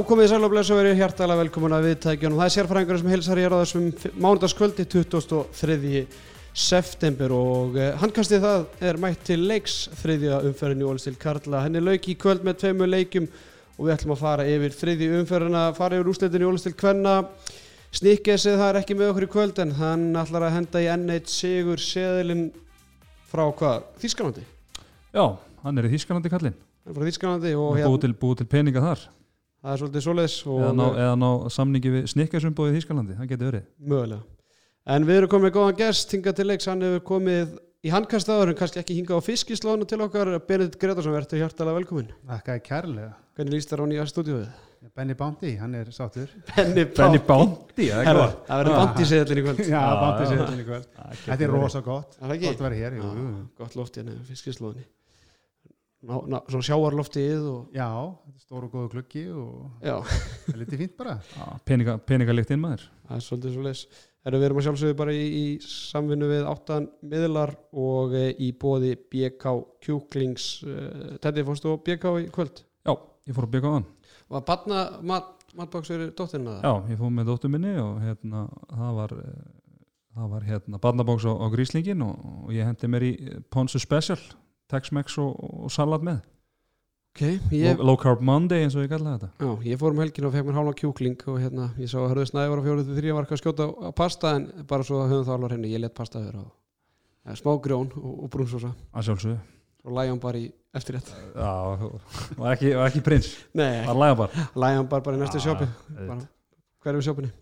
Komið í sæl og verið hjartalega velkomin að viðtækjunum. Það er sérfræðingur sem hilsar hér á þessum mánudagskvöldi 23. september og uh, handkastið það er mætt til leiks þriðja umferðin í Ólistil Karla. Henni lauk í kvöld með tveimu leikum og við ætlum að fara yfir þriðji umferðina, fara yfir úsleitin í Ólistil Kvenna. Sníkesið það er ekki með okkur í kvöld en hann ætlar að henda í N1 Sigur Seðilinn frá hvað? Þískanandi? Já, hann er í Þískanandi kallinn. Og búið til, búið til peninga þar. Það er svolítið svoleiðis og Eða ná, eða ná samningi við snikkasumbóið í Þískalandi. Það getur verið. Mögulega. En við erum komið góðan gest hingað til leiks, hann hefur komið í handkastaður en kannski ekki hingað á fiskislónu til okkar Benedikt Gretarsson, verður hjartalega velkomin Þakka er kærlega. Hvernig líst þér á nýja stúdíóið? Benny Bounty, hann er sáttur. Benny Benny Bounty, það er það verður Ah. bandi seðlinn í kvöld Já, Bounty þetta í kvöld. Það Þetta er rosa gott. Það? Gott að vera hér, jú. gott loft hérna í fiskislóðinni ná, ná, Svona sjáarloftið og Já, þetta er stór og góðu klukki og það er litið fínt bara. Peninga, peningalikt inn maður. það er svolítið svo leis Erum við erum að sjálfsögðu bara í, í samvinnu við áttan miðlar og e, í bóði BK Kjúklings e, Teddy, fórstu á BK í kvöld? Já, ég fór að byggja á hann. Var batna mat, matbóks fyrir dóttirina það? Já, ég fór með dóttur minni og hérna, það var, eh, það var hérna barnabóks á, á gríslingin og, og ég hendi mér í Ponsu Special, Tex-Mex og, og salat með. Ok, ég, Low, Carb Monday eins og ég kalla þetta. já, ég fór um helgin og fekk mér hálfa kjúkling og hérna, ég sá að hörðu snæði var á fjóruð til þrjá var ekki að skjóta á, pasta en bara svo höfum það alvar henni, ég let pasta vera og ja, smá grjón og, og brúnsósa Að sjálfsögðu. og lægjum bara í eftirrétt Já, var ekki, ekki prins. Nei, Var læga bara. lægjum bara, bara í næstu sjópi hverju sjópinni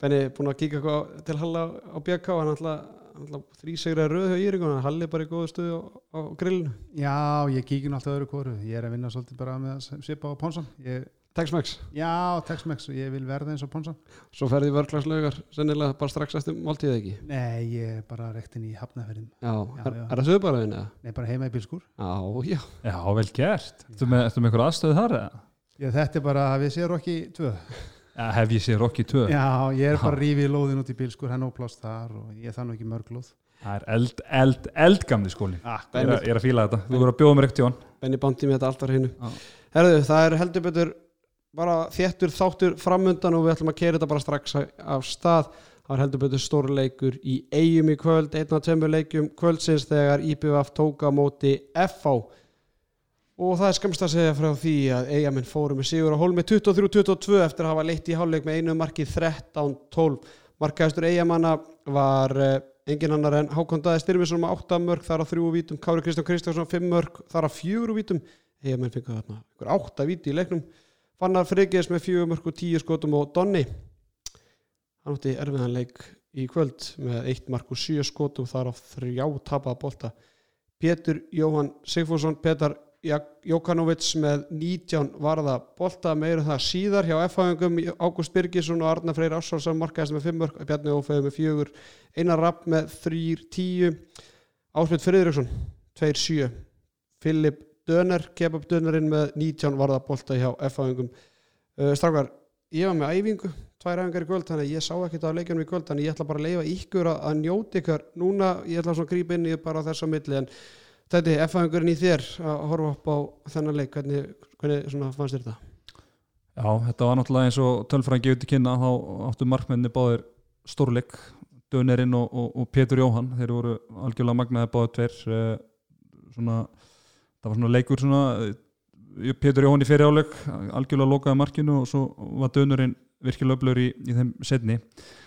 Benni, búin að kíka til Halla á BK hann alltaf, þrísegra röð hjá Íringun, Halli er bara í góðu stuði á, á grillinu Já, ég kíkin alltaf öðru kóru. Ég er að vinna svolítið bara með að svipa á Ponsan. Ég, Tex-Mex, já, Tex-Mex og ég vil verða eins og Ponsan. svo ferði vörglaslaugar sennilega bara strax eftir máltíð ekki Nei, ég er bara rektin í hafnaferðin. Já, Já, er, er það sögubaraðin eða? Nei, bara heima í bilskur. Já, já Já, vel gert. Ertu með, ertu með einhver aðstöðu þar eða? Já, þetta er bara við séum okki tvö. Já, hef ég séð Rocky 2. Já, ég er bara rífið lóðin út í bilskur, hann óplást þar og ég þann ekki mörg lóð. Það er eld, eld, eldgamli skólin. Ah, Ég er, ég er að fíla þetta. Þú verður að bjóða mér ekkert í hann. Benni bandi með þetta allt var hinu Já. Herðu, það er heldur betur bara þéttur þáttur framundan og við ætlum að kera þetta bara strax af stað það er heldur betur stórleikur í eigum í kvöld, einn af tveimur leikum kvöldsins þegar IPVF tóka á móti FH og það er skamst að segja frá því að eigamenn fóru með sigur á hólmi 23-22 eftir að hafa leitt í hálfleik með einu marki 13-12 markaðistur eigamanna var uh, engin annar en Hákon Daði Styrmisson með 8 mörg þar á 3 vítum, Kári Kristján Kristjánsson 5 mörg þar á 4 vítum. Eigamenn fengur þarna ykkur 8 víti í leiknum. Fannar Frigiðs með 4 mörg og 10 skotum og Donni. Hann átti erfiðan leik í kvöld með 1 mark og 7 skotum þar á 3 tapaða bolta. Pétur Jóhann Sigfússon Petar Jókanovits með 19 varða bolta meira um það síðar hjá F-hafingum Ágúst Birgisson og Arnar Freyr Ássálsson markaðist með 5 mörg Bjarni Ófeð með 4 Einar Rapp með 3-10 Ásmund Friðriksson 2-7 Filip Döner kebab Dönerinn með 19 varða bolta hjá F-hafingum uh, Strákar, ég var með æfingu tvær æfingar í kvöld, þannig að ég sá ekkert af leikjunum í kvöld þannig ég ætla bara að leifa ykkur að, að njóti ykkur núna, ég ætla að grípa inn í bara þessa milli en þetta er F-hafingurinn í þér að horfa upp á þennan leik hvernig, hvernig fannst þér þetta? Já, þetta var náttúrulega eins og tölfræðin gefur til kynna þá áttu markmenni báðir stórleik, Dönerinn og, og, og Pétur Jóhann, þeir voru algjörlega magnaði báðir tver uh, svona, það var svona leikur svona uh, Pétur Jóhann í fyrir áleik algjörlega lokaði markinu og svo var Dönerinn virkilega öflur í, í þeim setni Eh,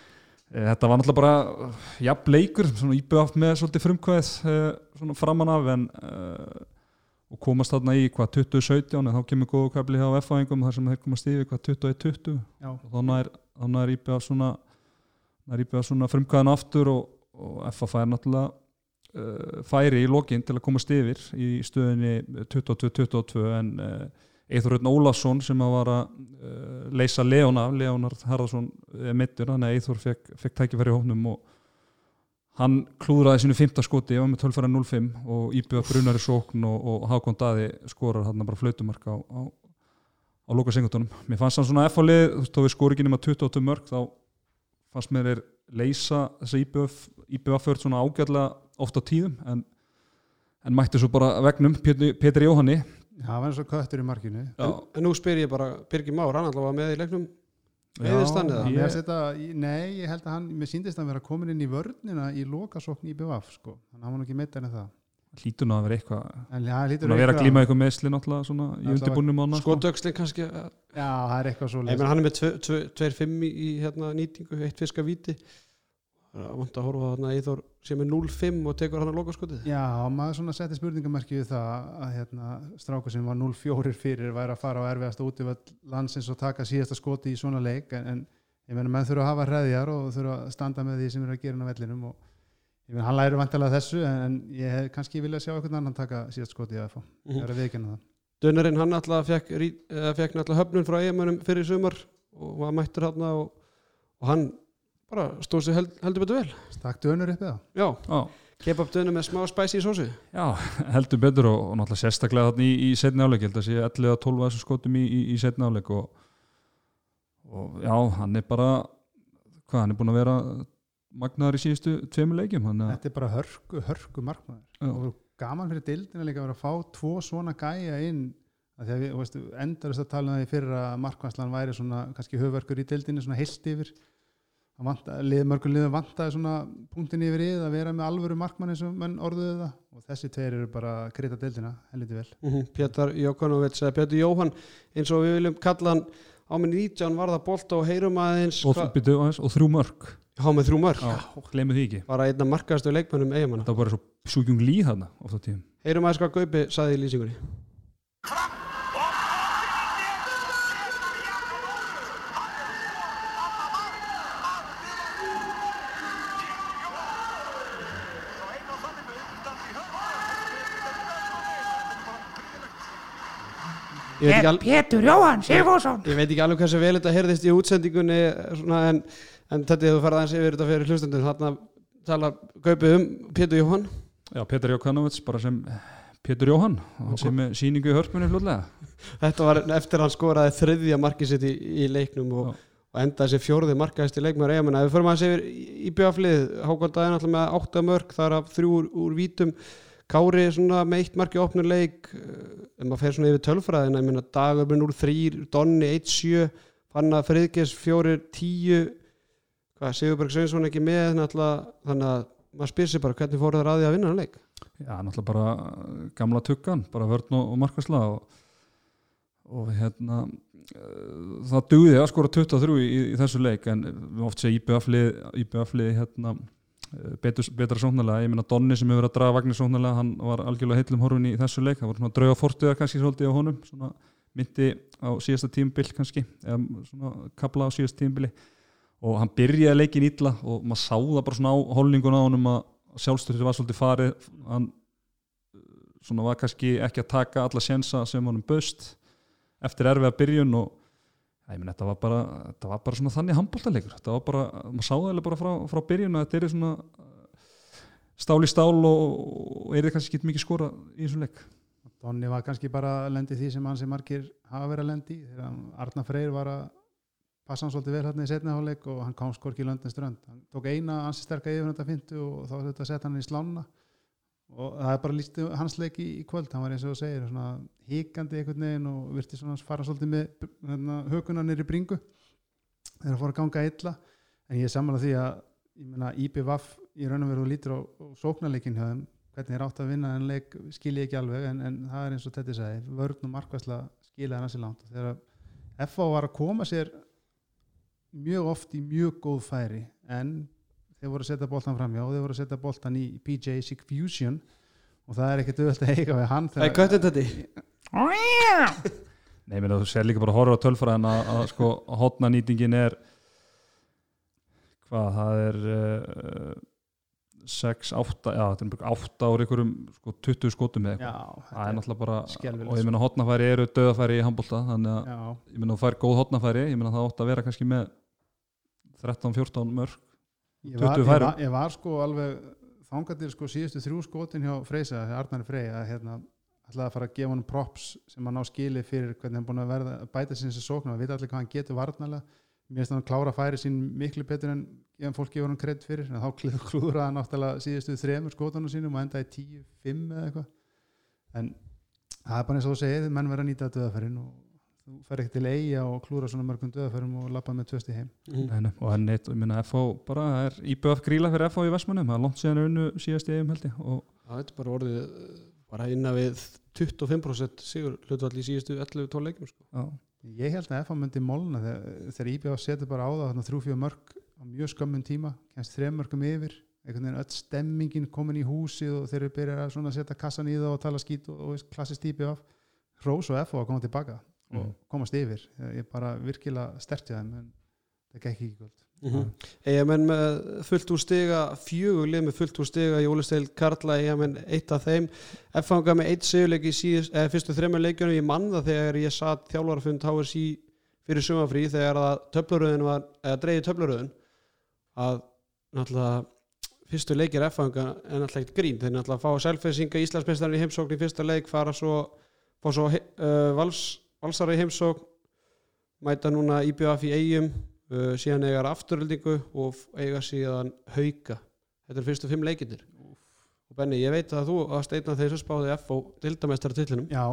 Þetta var náttúrulega bara uh, jafn leikur, svona íbjöð með svolítið frumkvæð uh, svona framan af en uh, og komast þarna í hvað 2017 en þá kemur góðu kafli hjá F-fæðingum þar sem þeir komast yfir hvað 21-20 Já, og þannig er, þannig er íbjöð svona það er íbjöð svona frumkvæðan aftur og, og F-a fær náttúrulega uh, færi í lokin til að komast yfir í stöðinni 22-22 en uh, Eithor Rönn Ólafsson sem að var að uh, leysa Leon af, Leonard Harðarsson er mittur, þannig að Eithor fekk, fekk tækifæri hóknum og hann klúðraði sínu fymta skoti, ég var með 12 0-5 og íbjöða brunari sókn og, og Hákon Daði skorar hann bara flautumark á, á, á loka sengutunum. Mér fannst hann svona F-álið, þú veist, þá við skori ekki nema 28 mörg, þá fannst mér er leysa þessa íbjöða förð svona ágætlega oft á tíðum en, en mætti svo bara vegnum Pétur Jóhanni það var eins og köttur í markinu. En, en nú spyr ég bara, Birgir Már, hann alltaf var með í leiknum? Ég, þetta, nei, ég held að hann mér síndist að vera komin inn í vörnina í lokasókn í BVF sko, hann var nú ekki meittar en það. Hlýtur nú að vera eitthvað lítur Búin að vera að glíma eitthvað meðsli náttúrulega svona í undirbúnum ána sko. Skotöxlin kannski ég já, það er eitthvað svo menn hann er með 2-5 í, í hérna, nýtingu, eitt fiska það vant að horfa þarna í Þór sem er 0-5 og tekur hann að loka skotið Já, maður svona setti spurningamerki við það að hérna, stráku sem var 0-4 fyrir væri að fara á erfiðasta útivöld landsins og taka síðasta skoti í svona leik en, en ég meina menn þurfa að hafa hreðjar og þurfa að standa með því sem er að gera á vellinum og ég meina hann læri vantilega þessu en, en ég hef kannski viljað sjá einhvern annan taka síðasta skoti í AFA, ég er að viðkjanna það. Dönnarinn hann alltaf fekk, fekk alltaf höfnun frá eigamönnum fyrir sumar og var mættur hann og hann bara stóð sér held, heldur betur vel. Stakk dönur upp eða? Já, Já, kebab dönur með smá spæsi í sósu já, heldur betur og, og náttúrulega sérstaklega þarna í, í setni áleik held að sé 11 að 12 að þessu skotum í, í, í setni áleik og, og já, hann er bara hvað, hann er búin að vera magnaður í síðustu tveimur leikjum hann, Þetta er bara hörku, hörku markmaður. Og gaman fyrir dildina líka að vera að fá tvo svona gæja inn að því að við, endarist að tala um það í fyrir að markværslan væri svona kannski höfverkur í dildinni svona heilt yfir lið, mörgum liðum vantaði svona punktin yfir yfir að vera með alvöru markmann eins og menn orðuðu það. Og þessi tveir eru bara krita dildina helviti vel. Mm -hmm. Pétur Jókonovits eða Pétur Jóhann eins og við viljum kalla hann á með 19 varða bolt og heyrum aðeins og, aðeins, og þrjú mörg há með þrjú mörg glemir því ekki. Bara einna markaðastu leikmönnum eigamanna það var bara svo sjúkjung líð þarna oft á tíðum. Heyrum aðeins hvað Gaupi saði í lýsingunni Pétur Jóhann Sigfússon. Ég veit ekki alveg hversu vel þetta heyrðist í útsendingunni svona, en, en þetta þú farið aðeins yfir þetta fyrir hlustendum. Þarna tala Gaupi um Pétur Jóhann. Já, Petur Jókanovits bara sem Petur Jóhann. Hann sem er síningu í hörpunni fljóðlega Þetta var eftir að hann skoraði þriðja markið sitt í, í leiknum og, og endaði sér fjórði markaðist í. Ef við förum að segja í bjöflið, Dæðin alltaf með átta mörg, þar af þrjú úr, úr vítum, Kári með eitt markið opnur leik, ef maður fer svona yfir tölfræðina, með 0-3, Donni 1-7, Fanna Friðges 4-10, hvað, Sigurberg Sveinsson ekki með, þannig að maður spyr sér bara hvernig fóru það að því að vinna hann leik. Já, náttúrulega bara gamla tuggan, bara vörn og, markasla og, og hérna eh, það dugði að skora 23 í, í þessu leik en oft segja IBF-lið hérna eh, betur, betra sóknarlega, ég meina Donni sem hefur verið að draga vagnir sóknarlega, hann var algjörlega heillum horfin í þessu leik, það var svona drauga fortuða kannski svolítið á honum, svona myndi á síðasta tímbil kannski eða svona kapla á síðasta tímbili og hann byrjaði leikin illa og maður sá það bara svona á holningun á honum að sjálfstyrti var svolítið farið. Hann uh, svona var kannski ekki að taka alla sjensa sem honum böst eftir erfiða byrjun og meni, þetta, var bara, þetta var bara svona þannig handbóltaleikur þetta var bara, maður sá það eiginlega bara frá, frá byrjun að þetta er svona uh, stál í stál og, og er það kannski ekki mikið skora í þessum leik. Donni var kannski bara að lendi því sem hans er margir hafa verið að lendi þegar Arnar Freyr var að passa hann svolítið vel hérna í setni hálfleik og hann kom skorki í London strönd. Hann tók eina ansi sterka yfir þetta fintu og þá þetta setja hann í slána og það er bara líst hans leik í, kvöld. Hann var eins og þú segir svona híkandi einhvern veginn og virti svona fara svolítið með hérna, hökuna nýri bringu. Þegar fór að ganga illa. En ég er sammála því að ég meina IPVAF í raun og veru lítur á, á sóknarleikin þeim. Hvernig er átt að vinna en leik skil ég ekki alveg en, en það er eins og þetta segi vörn og markvæsla skilja hann að sér langt. Þegar FA var að koma sér mjög oft í mjög góð færi en þeir voru að setja boltan framjá og þeir voru að setja boltan í PJ Sig Fusion og það er ekkert auðvitað að eiga við hann Það er köttin þetta. Nei, ég meina, þú sér líka bara að horfa á tölfræðin að, að sko hotna nýtingin er hvað, það er uh, 6, 8 já, þetta er bara 8 ári ykkurum sko 20 skotum með eitthvað. Já, það er náttúrulega bara, skelfilegt, og ég meina hotnafæri eru döðafæri í handbólta, þannig að já, ég meina þú fær góð hotnafæri, ég meina það átt að vera kannski með 13-14 mörg ég var, 20 ég, var, ég var sko alveg þangatir sko síðustu þrjú skotin hjá Freysa, þegar Arnar Frey að hérna ætlaði að fara að gefa hann props sem hann á skili fyrir hvernig hann búin að verða að bæta sinni sem sóknar, við veit allir hvað hann getur varnalega mér finnst hann klára færi sín miklu betur en ef fólk gefur hann kredd fyrir. En þá klúður- hann náttúrulega síðustu þremur skotunum sínum og endaði 10-5 eða eitthvað. En það er bara eins og þú segir, menn verða að nýta döðaferinn og þú fer ekki til eiga og klúra svona mörgum döðaferðum og lappa með tvösti heim. Nei, nei, og henni, ég minna FH bara það er IBF gríla fyrir FH í Vestmannum það er langt síðan unnu síðast í eigum held ég þetta er bara orðið bara innan við 25% sigur hlutvall í síðustu 11-12 leikjum sko. já, ég held að FA myndi molna þegar, þegar IBF setur bara á það þarna þrjú fjögur mörg á mjög skömmun tíma kemst þrejum mörgum yfir einhvern veginn öll stemmingin komin í húsið og þeir eru byrjað að setja kassan í það og tala skít og, og veist, klassist IBF Rós og FA að koma tilbaka og Mhm. komast yfir. Ég er bara virkilega stertið þeim en það gekk ekki kvöld. Mm -hmm. Eiga menn með fullt úr stiga fjögur lið með fullt úr stiga í Ólisteil Karla eiga menn eitt af þeim. F-fanga með eitt sigurleik í síðust, eða, fyrstu þreymur leikjunum. Ég mann það þegar ég satt þjálfarfund HSI fyrir sumafrí þegar að töfluröðin var, eða dreigði töfluröðin að náttúrulega fyrstu leikir F-fanga er náttúrulega eitt grín. Þeir náttúrulega fá selfessinga Íslandsmeistarinn í heimsókn í fyrsta leik fara svo, fá svo uh, vals, valsara í heimsókn mæta núna IBF í eigum uh, síðan eiga afturöldingu og eiga síðan hauka þetta er fyrstu fimm leikindir og Benni, ég veit að þú varst einn af þeir sem spáði F og dildamestara tillinum Já,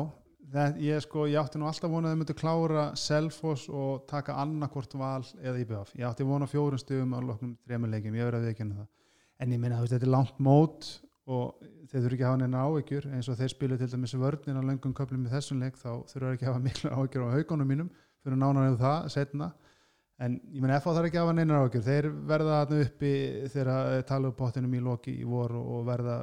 það, ég, sko, ég átti nú alltaf vonað að þau myndu klára Selfoss og taka annarkvort val eða IBF. Ég átti vonað fjórum stugum á loknum þremur leikjum, ég verið að viðkynna það. En ég minna, þetta er langt mót og þeir þurfi ekki að hafa neina áhyggjur eins og þeir spilu til dæmis vörnina á löngum köflum í þessum leik þá þurfa þeir ekki að hafa miklu áhyggjur á haugunum mínum fyrir nánar eða það setna en ég menn FH þarf ekki að hafa neina áhyggjur þeir verða þarna uppi þegar tala um pottinum í loki í vor og verða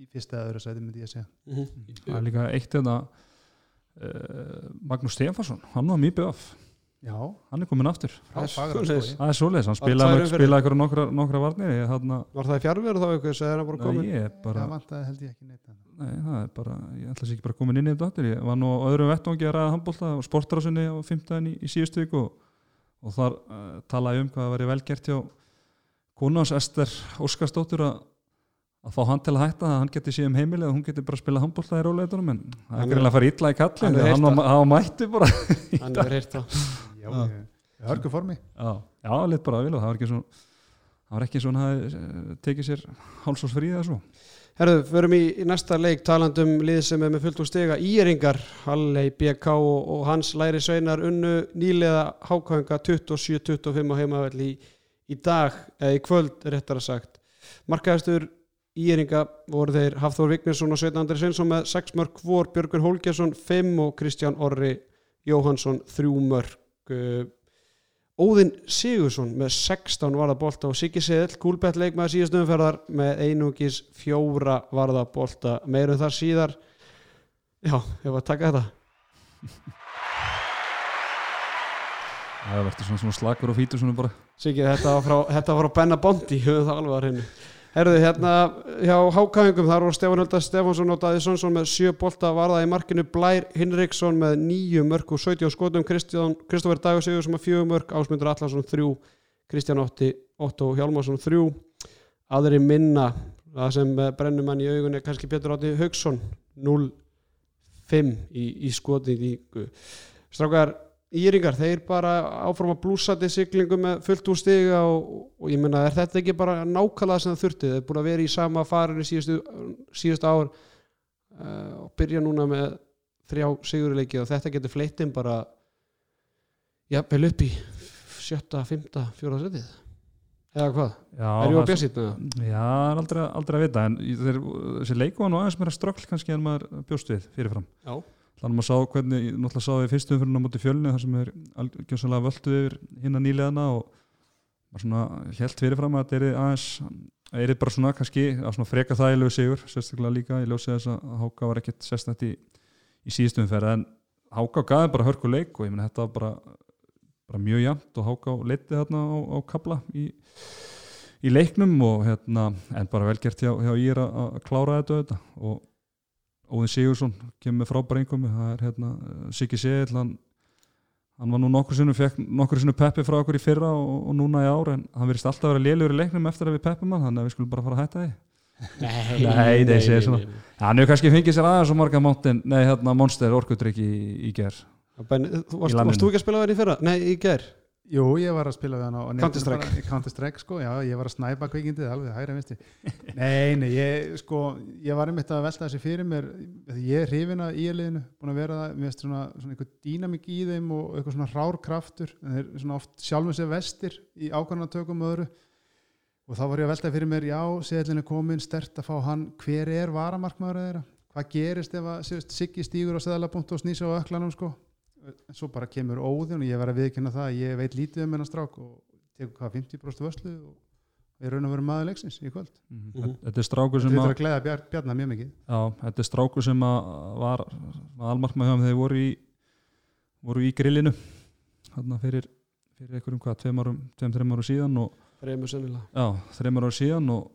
í fyrsta eða öðru sæti myndi ég segja. Mm -hmm. það er líka eitt þetta uh, Magnús Stefansson hann var mjög BF, Já, hann er komin aftur Það er svoleiðis. það er svoleiðis, hann spilaði, spilaði ykkur nokkra, nokkra varnir ég, þarna, Var það í fjárveru þá eitthvað sem er hann bara Nei, komin? ég er bara Það vantaði held ég ekki neitt. Nei, það er bara, ég ætla sér ekki bara komin inn í þetta aftur, ég var nú á öðrum vettvangi að ræða handbólta og sportarásinni á 15 í, í síðustu viku og, og þar uh, talaði um hvað það væri velgert hjá konans Ester Óskarsdóttur að að fá hann til að hætta að hann geti síðan heimilið og hún geti bara að spila handbólta í róleitunum en það er er- greinlega að fara illa í kallin er hann, það. hann mætti bara Hann er heyrt það ég hörgu formi. Já, já lit bara að vilja, það var ekki svo það var ekki svona að tekið sér hálsás frí eða svo. Herðu, förum í, í næsta leik talandum lið sem er með fullt úr stiga. Íringar, Halley, BK og, og hans læri sveinar unnu nýlega hákvæðinga 27-25 á heimavelli í, í dag eða í kvöld réttar að sagt. Markaðastur Íringa voru þeir Hafþór Vignesson og Sveit Andri Sveinsson með 6 mörg vor, Björgur Hólgesson 5 og Kristján Orri Jóhansson 3 mörg uh, Óðinn Sigursson með 16 varða bolta og Siggi Seðl, kúlbett leikmaður síðast umferðar með einungis fjóra varða bolta meirum þar síðar. Já, ég var að taka þetta. Það verður svona, slagur og fítur Siggi, þetta var frá, frá Benna Bondi höfum það alveg að reynu Herðu, hérna hjá hákæðingum þar var Stefán Hölda Stefánsson og Daði Sonsson með sjö bolta varða í markinu. Blær Hinriksson með nýju mörg og 70 skotum. Kristoffer Dagur Sigur sem að fjögur mörg Ásmundur Allarsson þrjú. Kristján Ótti, Otto Hjálmarsson þrjú. Aðri minna það sem eh, brennur mann í augunni kannski Pétur Átti Haugsson 0-5 í, í skotningu strákar Íringar, þeir bara áfram að blúsandi siglingu með fullt úr stiga og, og ég menna, er þetta ekki bara nákvæmlega sem það þurfti, þeir er búin að vera í sama farinu síðustu, síðustu ár uh, og byrja núna með þrjá sigurleiki og þetta getur fleitin bara jafnvel upp í sjötta, fymta, fjóra setið. Eða hvað, já, er ég á björsýtna? Já, aldrei, aldrei að vita en þessi leiku var nú aðeins meira ströggl kannski en maður bjóst við fyrirfram. Já, þannig að maður sá hvernig, ég náttúrulega sá við fyrstu umfyrirna móti fjölni þar sem er algjörsanlega völdu yfir hinna nýleðana og maður svona held fyrirfram að þetta er aðeins er bara svona kannski að svona freka þægilegu sigur sérstaklega líka, ég ljósi þess að Háka var ekkert sérstætt í, í síðustu umferð en Háka gaði bara hörku leik og ég meni þetta var bara, bara mjög jæmt og Háka leiti þarna á, á kabla í í leiknum og hérna en bara velgert hjá, hjá Ír að að klára þetta og Óðin Sigursson kemur með frábæra einkomi það er hérna eh, Siggi Segill hann, hann var nú nokkur sinnum fekk nokkur sinnum peppi frá okkur í fyrra og, og núna í ár en hann verðist alltaf að vera lélugur í leiknum eftir að við peppum hann þannig að við skulum bara fara að hætta því. Nei, Nei, nei, svona. hann hefur kannski fengið sér aðeins og marga mountain, nei hérna monster orkudrykk í, í ger þú, varst, varst þú ekki að spila verið í fyrra? Nei, í ger Jú, ég var að spila við hann á Counter-Strike. Counter-Strike sko, já, ég var að snæpa kvikindið alveg hægra misti Nei, nei, ég sko ég var einmitt að velta þessi fyrir mér. Ég er hrifin að íliðinu búin að vera það, mér veist svona, svona einhver dýnamík í þeim og eitthvað svona rár kraftur. En þeir svona oft sjálfum sér vestir í ákvæmnatökum öðru. Og þá var ég að velta fyrir mér, já, seðlinn er komin stert að fá hann, hver er varamarkmaður þeirra, hvað gerist ef að Siggi stígur á seðlapunkt og snýsa á öklanum sko, en svo bara kemur óðun og ég var að viðkynna það, að ég veit lítið um hennar strák og tekur hvað 50% vörslu og er raun að vera maður leiksins í kvöld. Mhm. Þetta er strákur sem að að þetta er strákur sem að var almarkma hjá þeim þegar þeir voru í voru í grillinu. Þarna fyrir, fyrir einhverjum hvað, tveim árum, tveim, þreim árum síðan og fremur sennilega. Já, þreim árum síðan og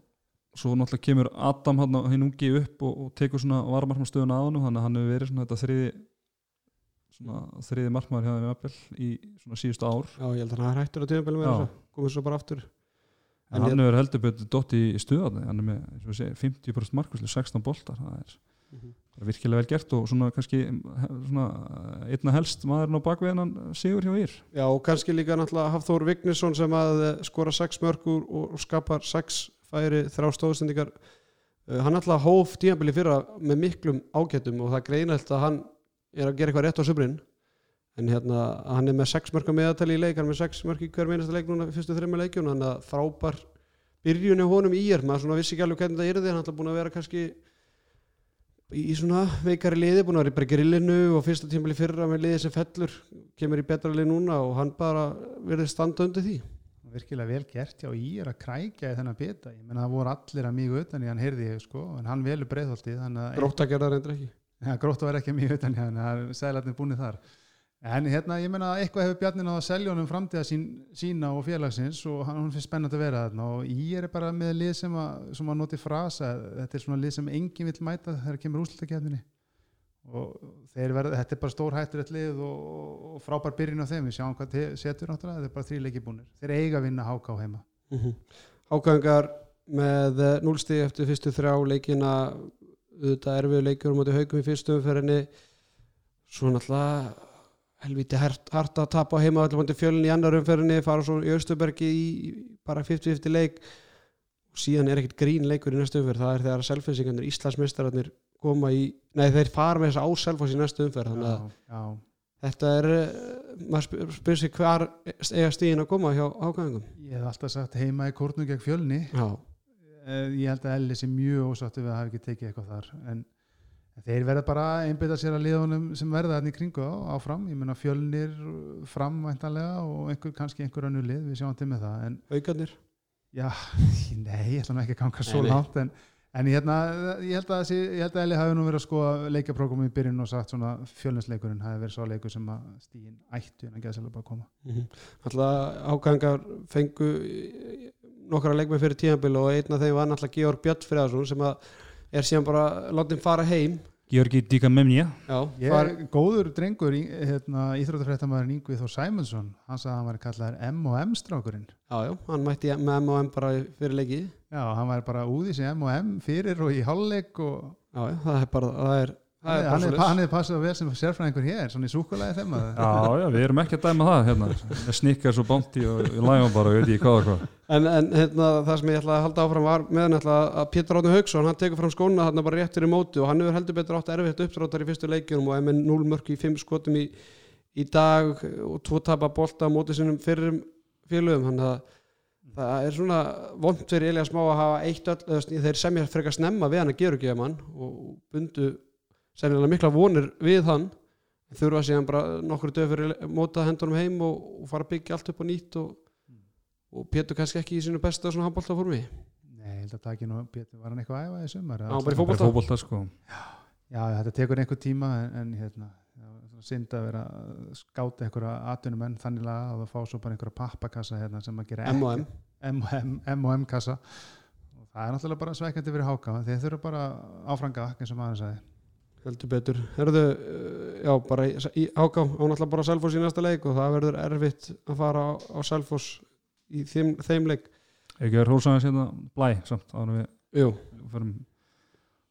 svo náttúrulega kemur Adam hann, ungi upp og, og tekur svona varmarkmastöðuna á hann þannig að hann hefur verið svona þetta þriði þriði markmaður hjá þeim jafnvel í svona síðustu ár. Já, ég held að hann er hættur á tíðanbelum Já. komið svo bara aftur. En hann hefur heldur betur dott í, stuðarni hann er með, segja, 50% markvæslu 16 boltar, það er bara virkilega vel gert og svona kannski svona einna helst maðurinn á bakvið hann sigur hjá ír. Já, og kannski líka náttúrulega Hafþór Vignisson sem að eh, skora 6 mörgur og, skapar 6 færi þrjá stóðsendingar. Uh, hann náttúrulega hóf tímabili fyrra með miklum ágætum og það er greinælt að hann er að gera eitthvað rétt á sömurinn en hérna hann er með 6 mörgum meðatali í leik hann er með 6 mörg í hver minnasta leik núna fyrstu þreymur leikjun, hann er frábær byrjun í honum í er, maður svona vissi ekki alveg hvernig það er hann er búin að vera kannski í svona veikari liði búin að vera í bara grillinu og fyrsta tímabili fyrra með liði sem fellur kemur í betra lið núna og hann bara verður standa undir því. Virkilega vel gert hjá í er að krækja í þennan bita. Ég menna það voru allir að mjög utan í hann heyrði ég sko en hann velur að að gera það reyndir ekki ja, gróttu var ekki mjög utan er sælarnir búinir þar. En hérna ég menna eitthvað hefur Bjarnin á að selja honum framtíða sín, sína og félagsins og hann finnst spennandi að vera þarna og í er bara með lið sem að, sem að noti frasa. Þetta er svona lið sem enginn vill mæta þegar kemur úrslutakefninni og verða, þetta er bara stór hættur eitt lið og, og frábær byrjun á þeim. Við sjáum hvað te- setur náttúrulega, þetta er bara þrý leiki búnir. Þeir eiga að vinna háká heima. Hákangar með núlstig eftir fyrstu þrjá leikina auðvitað erfiðu leikur átti haugum í fyrstu umferðinni. Svo náttúrulega helviti hart að tapa heima allir mútið fjölinn í annar umferðinni fara svo í Östubergi í bara 50-50 leik. Og síðan er ekkit grín leikur í næstu umferð það er þegar selfisingarnir Íslandsmeistararnir koma í, nei þeir fara með þess að ásselfos í næstu umferð þannig að já, já. þetta er eh, maður spyr, spyr sig hvar eiga stíðin að koma hjá Hákangum ég hef alltaf sagt heima í kórnum gegn fjölni. Já, ég held að Elli sé mjög ósáttu við að hafa ekki tekið eitthvað þar. En þeir verða bara að einbytta sér að liðunum sem verða þarna í kringu áfram. Ég menna fjölnir fram væntanlega og einhver, kannski einhver önnu lið, við sjáum til með það en aukarnir já, nei, ég ætla ekki að ganga svo langt en, en ég, hérna, ég held að að Elli hafi nú verið að skoða leikaprógrammi í byrjun og sagt svona fjölninsleikurinn hafi verið svo leikur sem að stíðin ættu en að geða sérlega bara að koma Alltaf ágangar fengu nokkra leikmenn fyrir tíðanbíl og einn af þeim var náttúrulega Georg Björnfriðarsson sem að er síðan bara látið fara heim. Georgi Díka Memnja Já, Ég er góður drengur, hérna, íþróttafréttamaður Ingvi Þór Sæmundsson, hann sagði að hann var kallaður M&M strákurinn. já, já, hann mætti með M&M bara fyrir leikið. Já, hann var bara úði sem M&M fyrir og í hálfleik og já, það er bara, það er, hann er hann er, hann er passað vel sem sérfræðingur hér, svona í súkulæði þeim að Já, já, við erum ekki að dæma það hérna. Með snikkars og bánti og lægum bara, við veit ég hvað og hvað. En, en hérna, það sem ég ætla að halda áfram var með náttúrulega að Pétur Átni Hauksson hann tekur fram skóna þarna bara rétt fyrir móti og hann hefur heldur betur átt erfitt uppdráttar í fyrstu leikjunum og er með 0 mörk í 5 skotum í, í dag og tvo tapa bolta á móti sinum fyrrum félögum þannig að það er svona vond fyrir Elías Má að hafa eitt öll þeir semja frekar snemma við hann að gera ekki mann og bundu sennilega mikla vonir við hann. Þurfa síðan bara nokkur dög fyrir móta hendunum heim og, og fara að byggja allt upp á nýtt og, og Pétur kannski ekki í sínu besta svona handbóltaformi Nei, ég held að það ekki nú, Pétur, var hann eitthvað að æfa í sumar? Já, bara í Bara fótbolta fótbolta sko. Já, þetta tekur einhver tíma en, en hérna, já, svona synd að vera skáta einhverja atvinnum enn þannig að það fá svo bara einhverja pappakassa hérna, sem að gera M&M M&M M&M kassa. Og það er náttúrulega bara sveikandi fyrir háka þeir þurfa bara áfranga, eins og maður sagði heldur betur. Herðu, uh, já, bara í, í Háká á náttúrulega bara Selfoss í næsta leik og það verður erfitt að fara á, á Selfoss í þeim, þeim leik. Ekki verið hrósaðans hérna blæ samt, en við förum.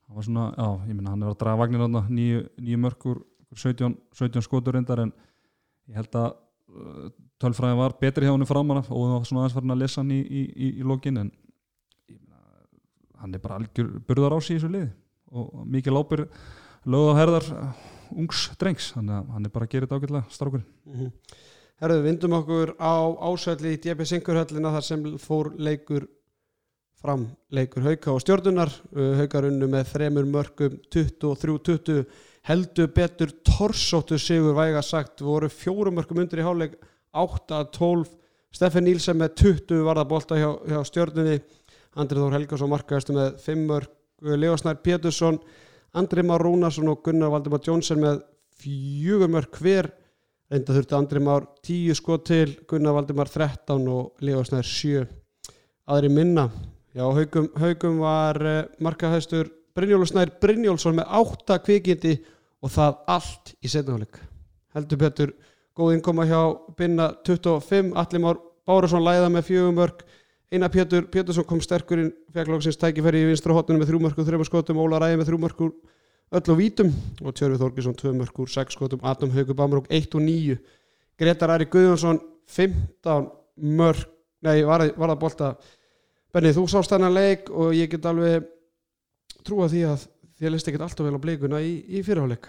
Hann var svona, já, ég minna hann er að draga vagnir þarna nýju, mörkur 17, 17 skotur reyndar en ég held að uh, tölfræðin var betri hjá henni framan af og það var svona aðeins farin að lesa hann í, í, í, í lokin en ég meina, hann er bara algjör burðar á í þessu liði og mikið lápir lögð á herðar uh, ungs drengs. Þannig að hann er bara að gera þetta ágætlega strákurinn. Mhm. Herðu, við vindum okkur á ásvelli í DB Singurhöllina þar sem fór leikur fram leikur Hauka og stjórnunar Haukar unnu með þremur mörgum 23-20 heldur betur torsóttu sigur væga sagt voru fjórum mörgum undir í háleik 8-12 Steffen Nílsen með 20 varða bolta hjá, hjá stjórnunni Andri Þór Helgarsson markaðist með 5 mörg Leosnær Pétursson Andri Már Rúnarsson og Gunnar Valdimar Jónsson með fjögur mörg hver reynda þurfti Andri Már 10 sko til Gunnar Valdimar 13 og Leosnær 7 aðri minna. Já, haugum, haugum var uh, markahæstur Brynjólu Snær Brynjólfsson með 8 kvikindi og það allt í setnaflik heldur betur góð innkoma hjá Binna 25, Alli Már Bárusson læða með fjögum mörg Einar Pétur Pétursson kom sterkur inn fekk lóksins tækifæri í vinstra hotninu með þrjú mörgur þrjum skotum, Óla Ræði með þrjú mörgur öll og vítum og Tjörfi Þorgesson tvö mörgur, sex skotum, Adam Haugur Bamrúk 1 og 9 Gretar Ari Guðjónsson 15 mörg nei, var, það bolta. Benni, þú sást þennan leik og ég get alveg trúa því að þér leist ekkert alltaf vel á bleikuna í, í fyrirháleik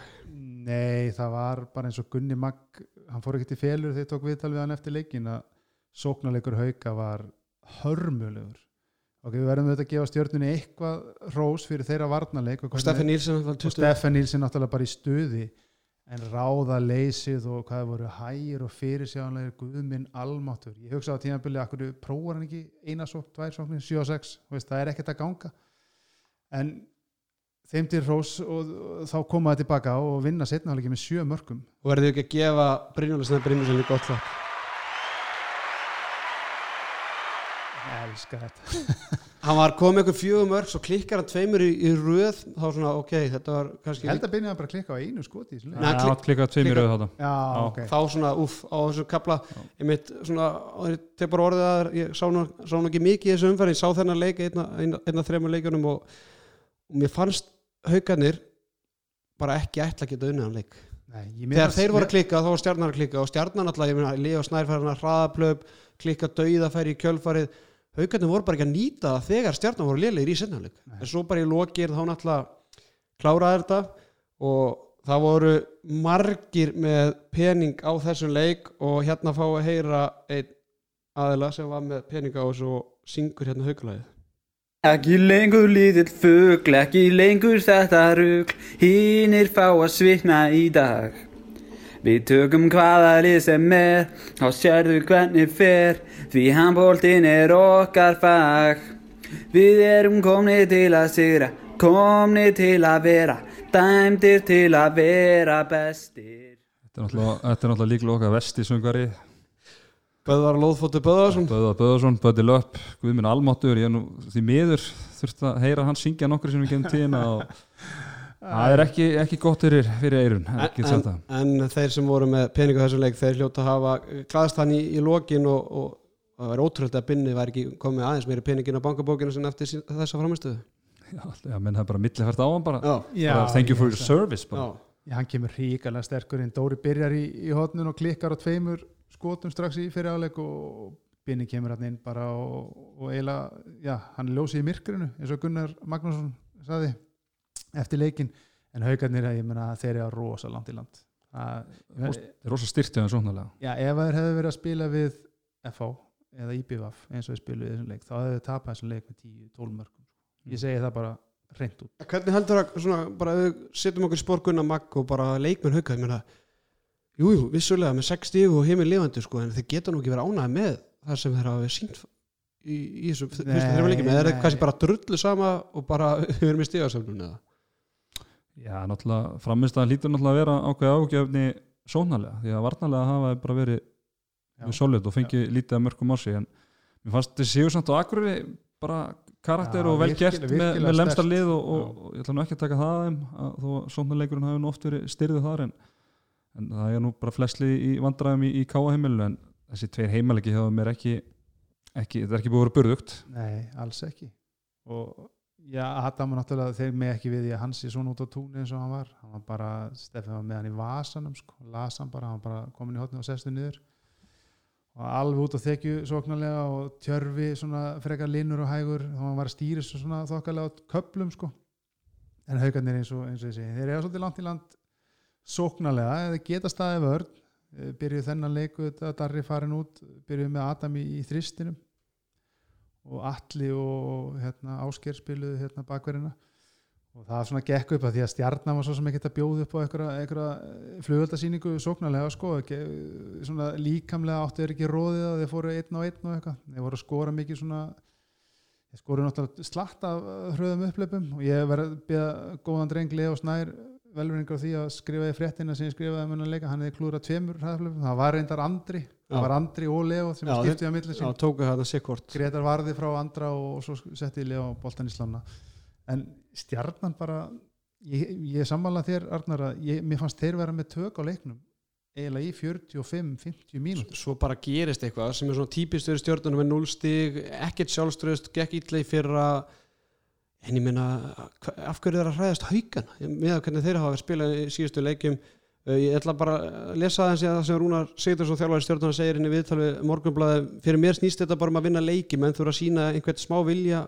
Nei, það var bara eins og Gunni Magg hann fór ekkert í felur þegar tók viðtal við hann eftir leikin að sóknarleikur hauka var hörmulegur. Ok, við verðum auðvitað að gefa stjórnunni eitthvað rós fyrir þeirra varnarleik og, og Steffi Nílsson var og 20 Stefan Nílsson náttúrulega bara í stuði en ráða leysið og hvað voru hægir og fyrirsjáðanlega guðminn almáttur, ég hugsa á tímabili akkur prófar hann ekki eina sók, tvær sóknir 7 og 6, þú veist, það er ekkert að ganga. En þeim til rós og, þá koma það tilbaka og vinna setnaðalegi með sjö mörgum og verður ekki að gefa Brynjólu Snær Brynjólfsson í gott lag ég elska þetta. Hann var komið eitthvað fjögum mörg svo klikkar hann tveimur í, í röð þá svona ok, þetta var kannski held að byrja að bara klikka á einu skoti í þessu leik. Nei, hann klik- klikkað tveimur auð þetta já, Já. ok. Þá svona uff á þessu kapla ég mitt svona, ég tek bara orðið að ég sá nú, sá nú ekki mikið í þessu umferð ég sá þennan leik einna, einna, einna þremur leikunum og, og mér fannst haugarnir bara ekki ætla að geta unnið hann leik. Nei, ég meina- þegar þeir voru að klikka þá var stjarnar að klikka og stjarnar alltaf, ég meina, Leo Snær fær hann að hraðaplöp klikka dauða fær í kjölfarið haugarnir voru bara ekki að nýta það þegar stjarnar voru lélegir í setnafleik Nei. en svo bara í lokir þá náttúrulega kláraði þetta og það voru margir með pening á þessum leik og hérna fá að heyra einn aðila sem var með pening á þessu og syngur hérna haugalagið Ekki lengur lítill fugl, ekki lengur þetta rugl, hinnir fá að svitna í dag. Við tökum hvaða lið sem er, þá sérðu hvernig fer, því handbóltinn er okkar fag. Við erum komni til að sigra, komni til að vera, dæmdir til að vera bestir. Þetta er náttúrulega, er líklega okkar vesti söngari Böðvar Lóðfóttu Böðvarsson Böðvar Böðarsson, Böði Löpp, Guðminn Almáttur ég er nú því miður þurft að heyra hann syngja nokkur sem við genum tíðina og það er ekki, ekki gott fyrir, fyrir eirun en, en, en þeir sem voru með pening á þessum leik þeir hljóta að hafa klaðast hann í, í lokin og, og það var ótrúlega að binni var ekki komið aðeins meiri peningin á bankabókinu sem eftir þessa framistöðu Já, já, menn það er bara millifært á hann bara, Já, bara thank you for your service bara. já, Já, hann kemur ríkalega sterkur inn. Dóri byrjar í, í hotnun og klikkar á tveimur skotum strax í fyrir áleik og Binni kemur hann inn bara og, og eiginlega, já, hann ljósið í myrkrinu eins og Gunnar Magnússon saði eftir leikin en haugarnir, ég meina, þeir eru rosa langt í land. Það, Það rosa styrtið hann svonarlega Já, ef þeir hefðu verið að spila við FH eða IBVF eins og við spiluðu í þessum leik þá hefðu þeir tapað þessum leik með 10-12 mörgum ég segi það bara reynd út. Hvernig heldur að svona, bara ef við setjum okkur í sporkunna magg og bara leikmenn hauka, ég meina Jú, jú, vissulega með 6 stíg og heimil lifandi sko, en þeir geta nú ekki verið ánægð með það sem þeir hafa sínt í, í þessu fyrstu leikjum, eða er það kannski bara drullu sama og bara við erum í stígarsöfnun eða Já, náttúrulega, framistæðan lítur náttúrulega að vera ákveð ágefni sónarlega því að varnarlega hafa bara verið solid og fengið lítið að mörgum á sig en mér fannst þessi séu samt á Akureyri bara karakter Já, og vel virkilega- gert með, með lemsta lið og, og, ég ætla nú ekki að taka það að þeim að þó sónarleikurinn hafi nú oft verið styrðið þar en, en það er nú bara flestlið í vandræðum í, í káaheimilu en þessi tveir heimalegi hafa mér ekki, ekki það er ekki búið að vera burðugt. Nei, alls ekki. Og já, Adam var náttúrulega þeir með ekki við því að hann sé svona út á túnni eins og hann var. Hann var bara, Stefán var með hann í vasanum sko, las hann bara, hann var bara komin í hotni og sestu niður. Og alveg út á þekju sóknarlega og tjörfi svona frekar linur og hægur þá hann var að stýra svo svona þokkalega á köplum sko. En haugarnir eins og, eins og þessi þeir eru svolítið langt í land sóknarlega eða geta staðið vörn Eh, byrjuð þennan leiku þetta Darri farin út byrjuð með Adam í, í þristinum og Alli og hérna, Ásker spiluðu hérna, bakverðina. Og það svona gekk upp að því að stjarnan var svo sem ekki að bjóða upp á einhverja flugöldasýningu sóknarlega sko, ekki, svona líkamlega áttu þeir ekki róðið að þeir fóru einn og einn og eitthvað. Þeir voru að skora mikið svona þeir skoru náttúrulega slatt af hröðum uppleipum og ég verði að beða góðan dreng Leo Snær velveringar á því að skrifa í fréttina sem ég skrifaði um hennar leika, hann hefði klúra tveimur hraðflöfum, það var reyndar Andri það var Andri og Leo sem Já, skiptið á milli Já, tóku þetta sikkort Gretar varði frá Andra og svo setti Leo boltan í slána. En stjarnan bara ég, ég sammála þér Arnar að ég, mér fannst þeir vera með tök á leiknum eiginlega í 45-50 mínútur. Svo bara gerist eitthvað sem er svona típist fyrir stjórnunum með 0 stig, ekkert sjálfströst gekk illa í fyrra. En ég meina, hva- af hverju er að hræðast haugan, með að hvernig þeir hafa verið spilað í síðustu leikjum. Uh, ég ætla bara að lesa það sem Rúnar Sigurðarsson þjálfari stjórnuna segir inn í viðtalvi morgunblæði, fyrir mér snýst þetta bara um að vinna leiki, menn þurfa að sína einhvern smá vilja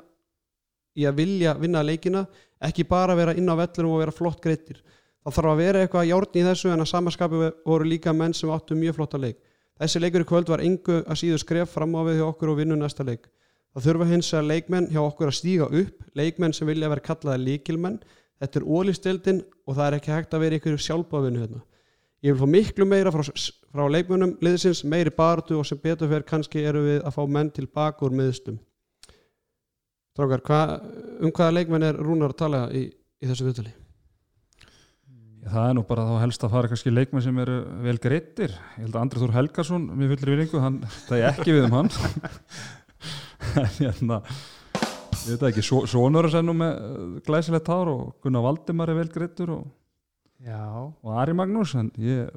í að vilja vinna leikina, ekki bara vera inn á vellurum og vera flott greittir það þarf að vera eitthvað járn í þessu en að samaskapi voru líka menn sem áttu mjög flotta leik. Þessi leikur í kvöld var engu að síðu skref fram á við hjá okkur og vinnu næsta leik. Það þurfa hins að leikmenn hjá okkur að stíga upp leikmenn sem vilja vera kallaði líkilmenn þetta er ólistildin og það er ekki hægt að vera ykkur sjálfbáðinu hérna. ég vil fá miklu meira frá, frá leikmönnum liðsins, meiri bartu og sem betur fyrir kannski eru við að fá menn tilbaka úr miðstum Drákar, hva, um hvaða leikmenn er Rúnar að tala í, í þessu viðtali? Það er nú bara þá helst að fara kannski leikmenn sem eru vel greittir ég held að Andri Þór Helgason, mér fyllir við hann, það er ekki við um hann en hérna ég veit ekki, Svo- Sonur er sennu með uh, glæsilegt hár og Gunnar Valdimar er vel greittur og, og Ari Magnús en ég,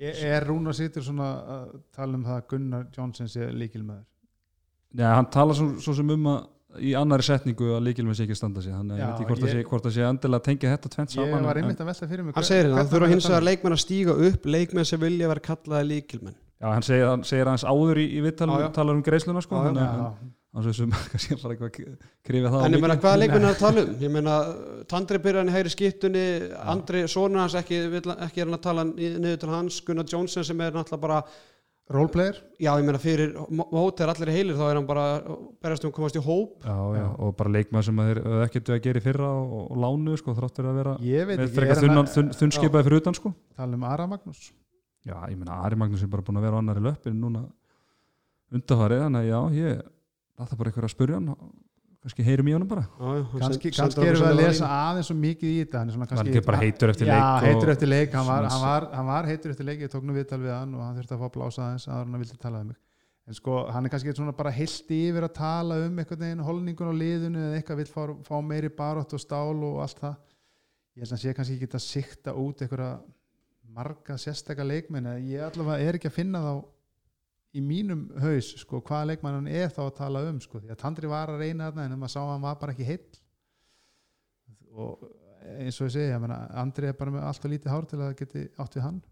er, er Rúnar Sýttur svona að tala um það að Gunnar Johnson sé líkilmaður já, hann tala svo, svo sem um að í annari setningu að líkilmenn sé ekki að standa sig. Þannig að ég veit ekki hvort það ég- sé, hvort það sé endilega að tengja þetta tvent Ég saman var en- einmitt að velta fyrir mig Hann segir það hvern- þurfa hins var vegar að leikmenn að stíga upp leikmenn sem vilja vera kallaði líkilmenn Já, hann segir, hann segir aðeins áður í, í vittalum talar um greisluna sko, Já, já. Þannig að sem kannski bara eitthvað krifið það á En ég meina, mikið. hvaða leikmenn er að tala um? Ég meina, Tandri í hægri skiptunni Andri, sonur hans, ekki, vill, ekki er hann að tala niður til hans Gunnar Johnson sem er náttúrulega bara Roleplayer? Já, ég meina, fyrir mót er allir heilir þá er hann bara berast um að komast í hóp. Já, já, og bara leikmaður sem að þeir ekkert að gera í fyrra og, og lánu sko, þráttur að vera Ég veit með ekki, að þunnskipaði fyrir utan sko. tala um Ara Magnús. Já, ég meina Ari Magnús er bara búin að vera á annari löppin núna undarfarið, þannig að já, ég það er bara eitthvað að spurja hann og kannski heyrum í honum bara. Já, já, kannski, kannski erum við að lesa aðeins svo mikið í þetta hann er kannski bara heitur eftir já, leik og- heitur eftir leik, hann var, hann, var, hann var heitur eftir leik ég tók nú viðtal við hann og hann þurfti að fá að blása aðeins aðra hann vildi tala um mig. En sko, hann er kannski svona bara heilt yfir að tala um einhvern veginn holningun á liðinu eða eitthvað vill fá, fá meiri barótt og stál og allt það. Ég held að sé kannski ekki að sikta út einhverja marga sérstakka leikmenn ég allavega er ekki að finna þá í mínum haus sko, hvaða leikmann hann er þá að tala um sko, því að Tandri var að reyna þarna en maður sá að hann var bara ekki heill. Og eins og ég segi, ég meina, Andri er bara með allt og lítið hár til að geti átt við hann.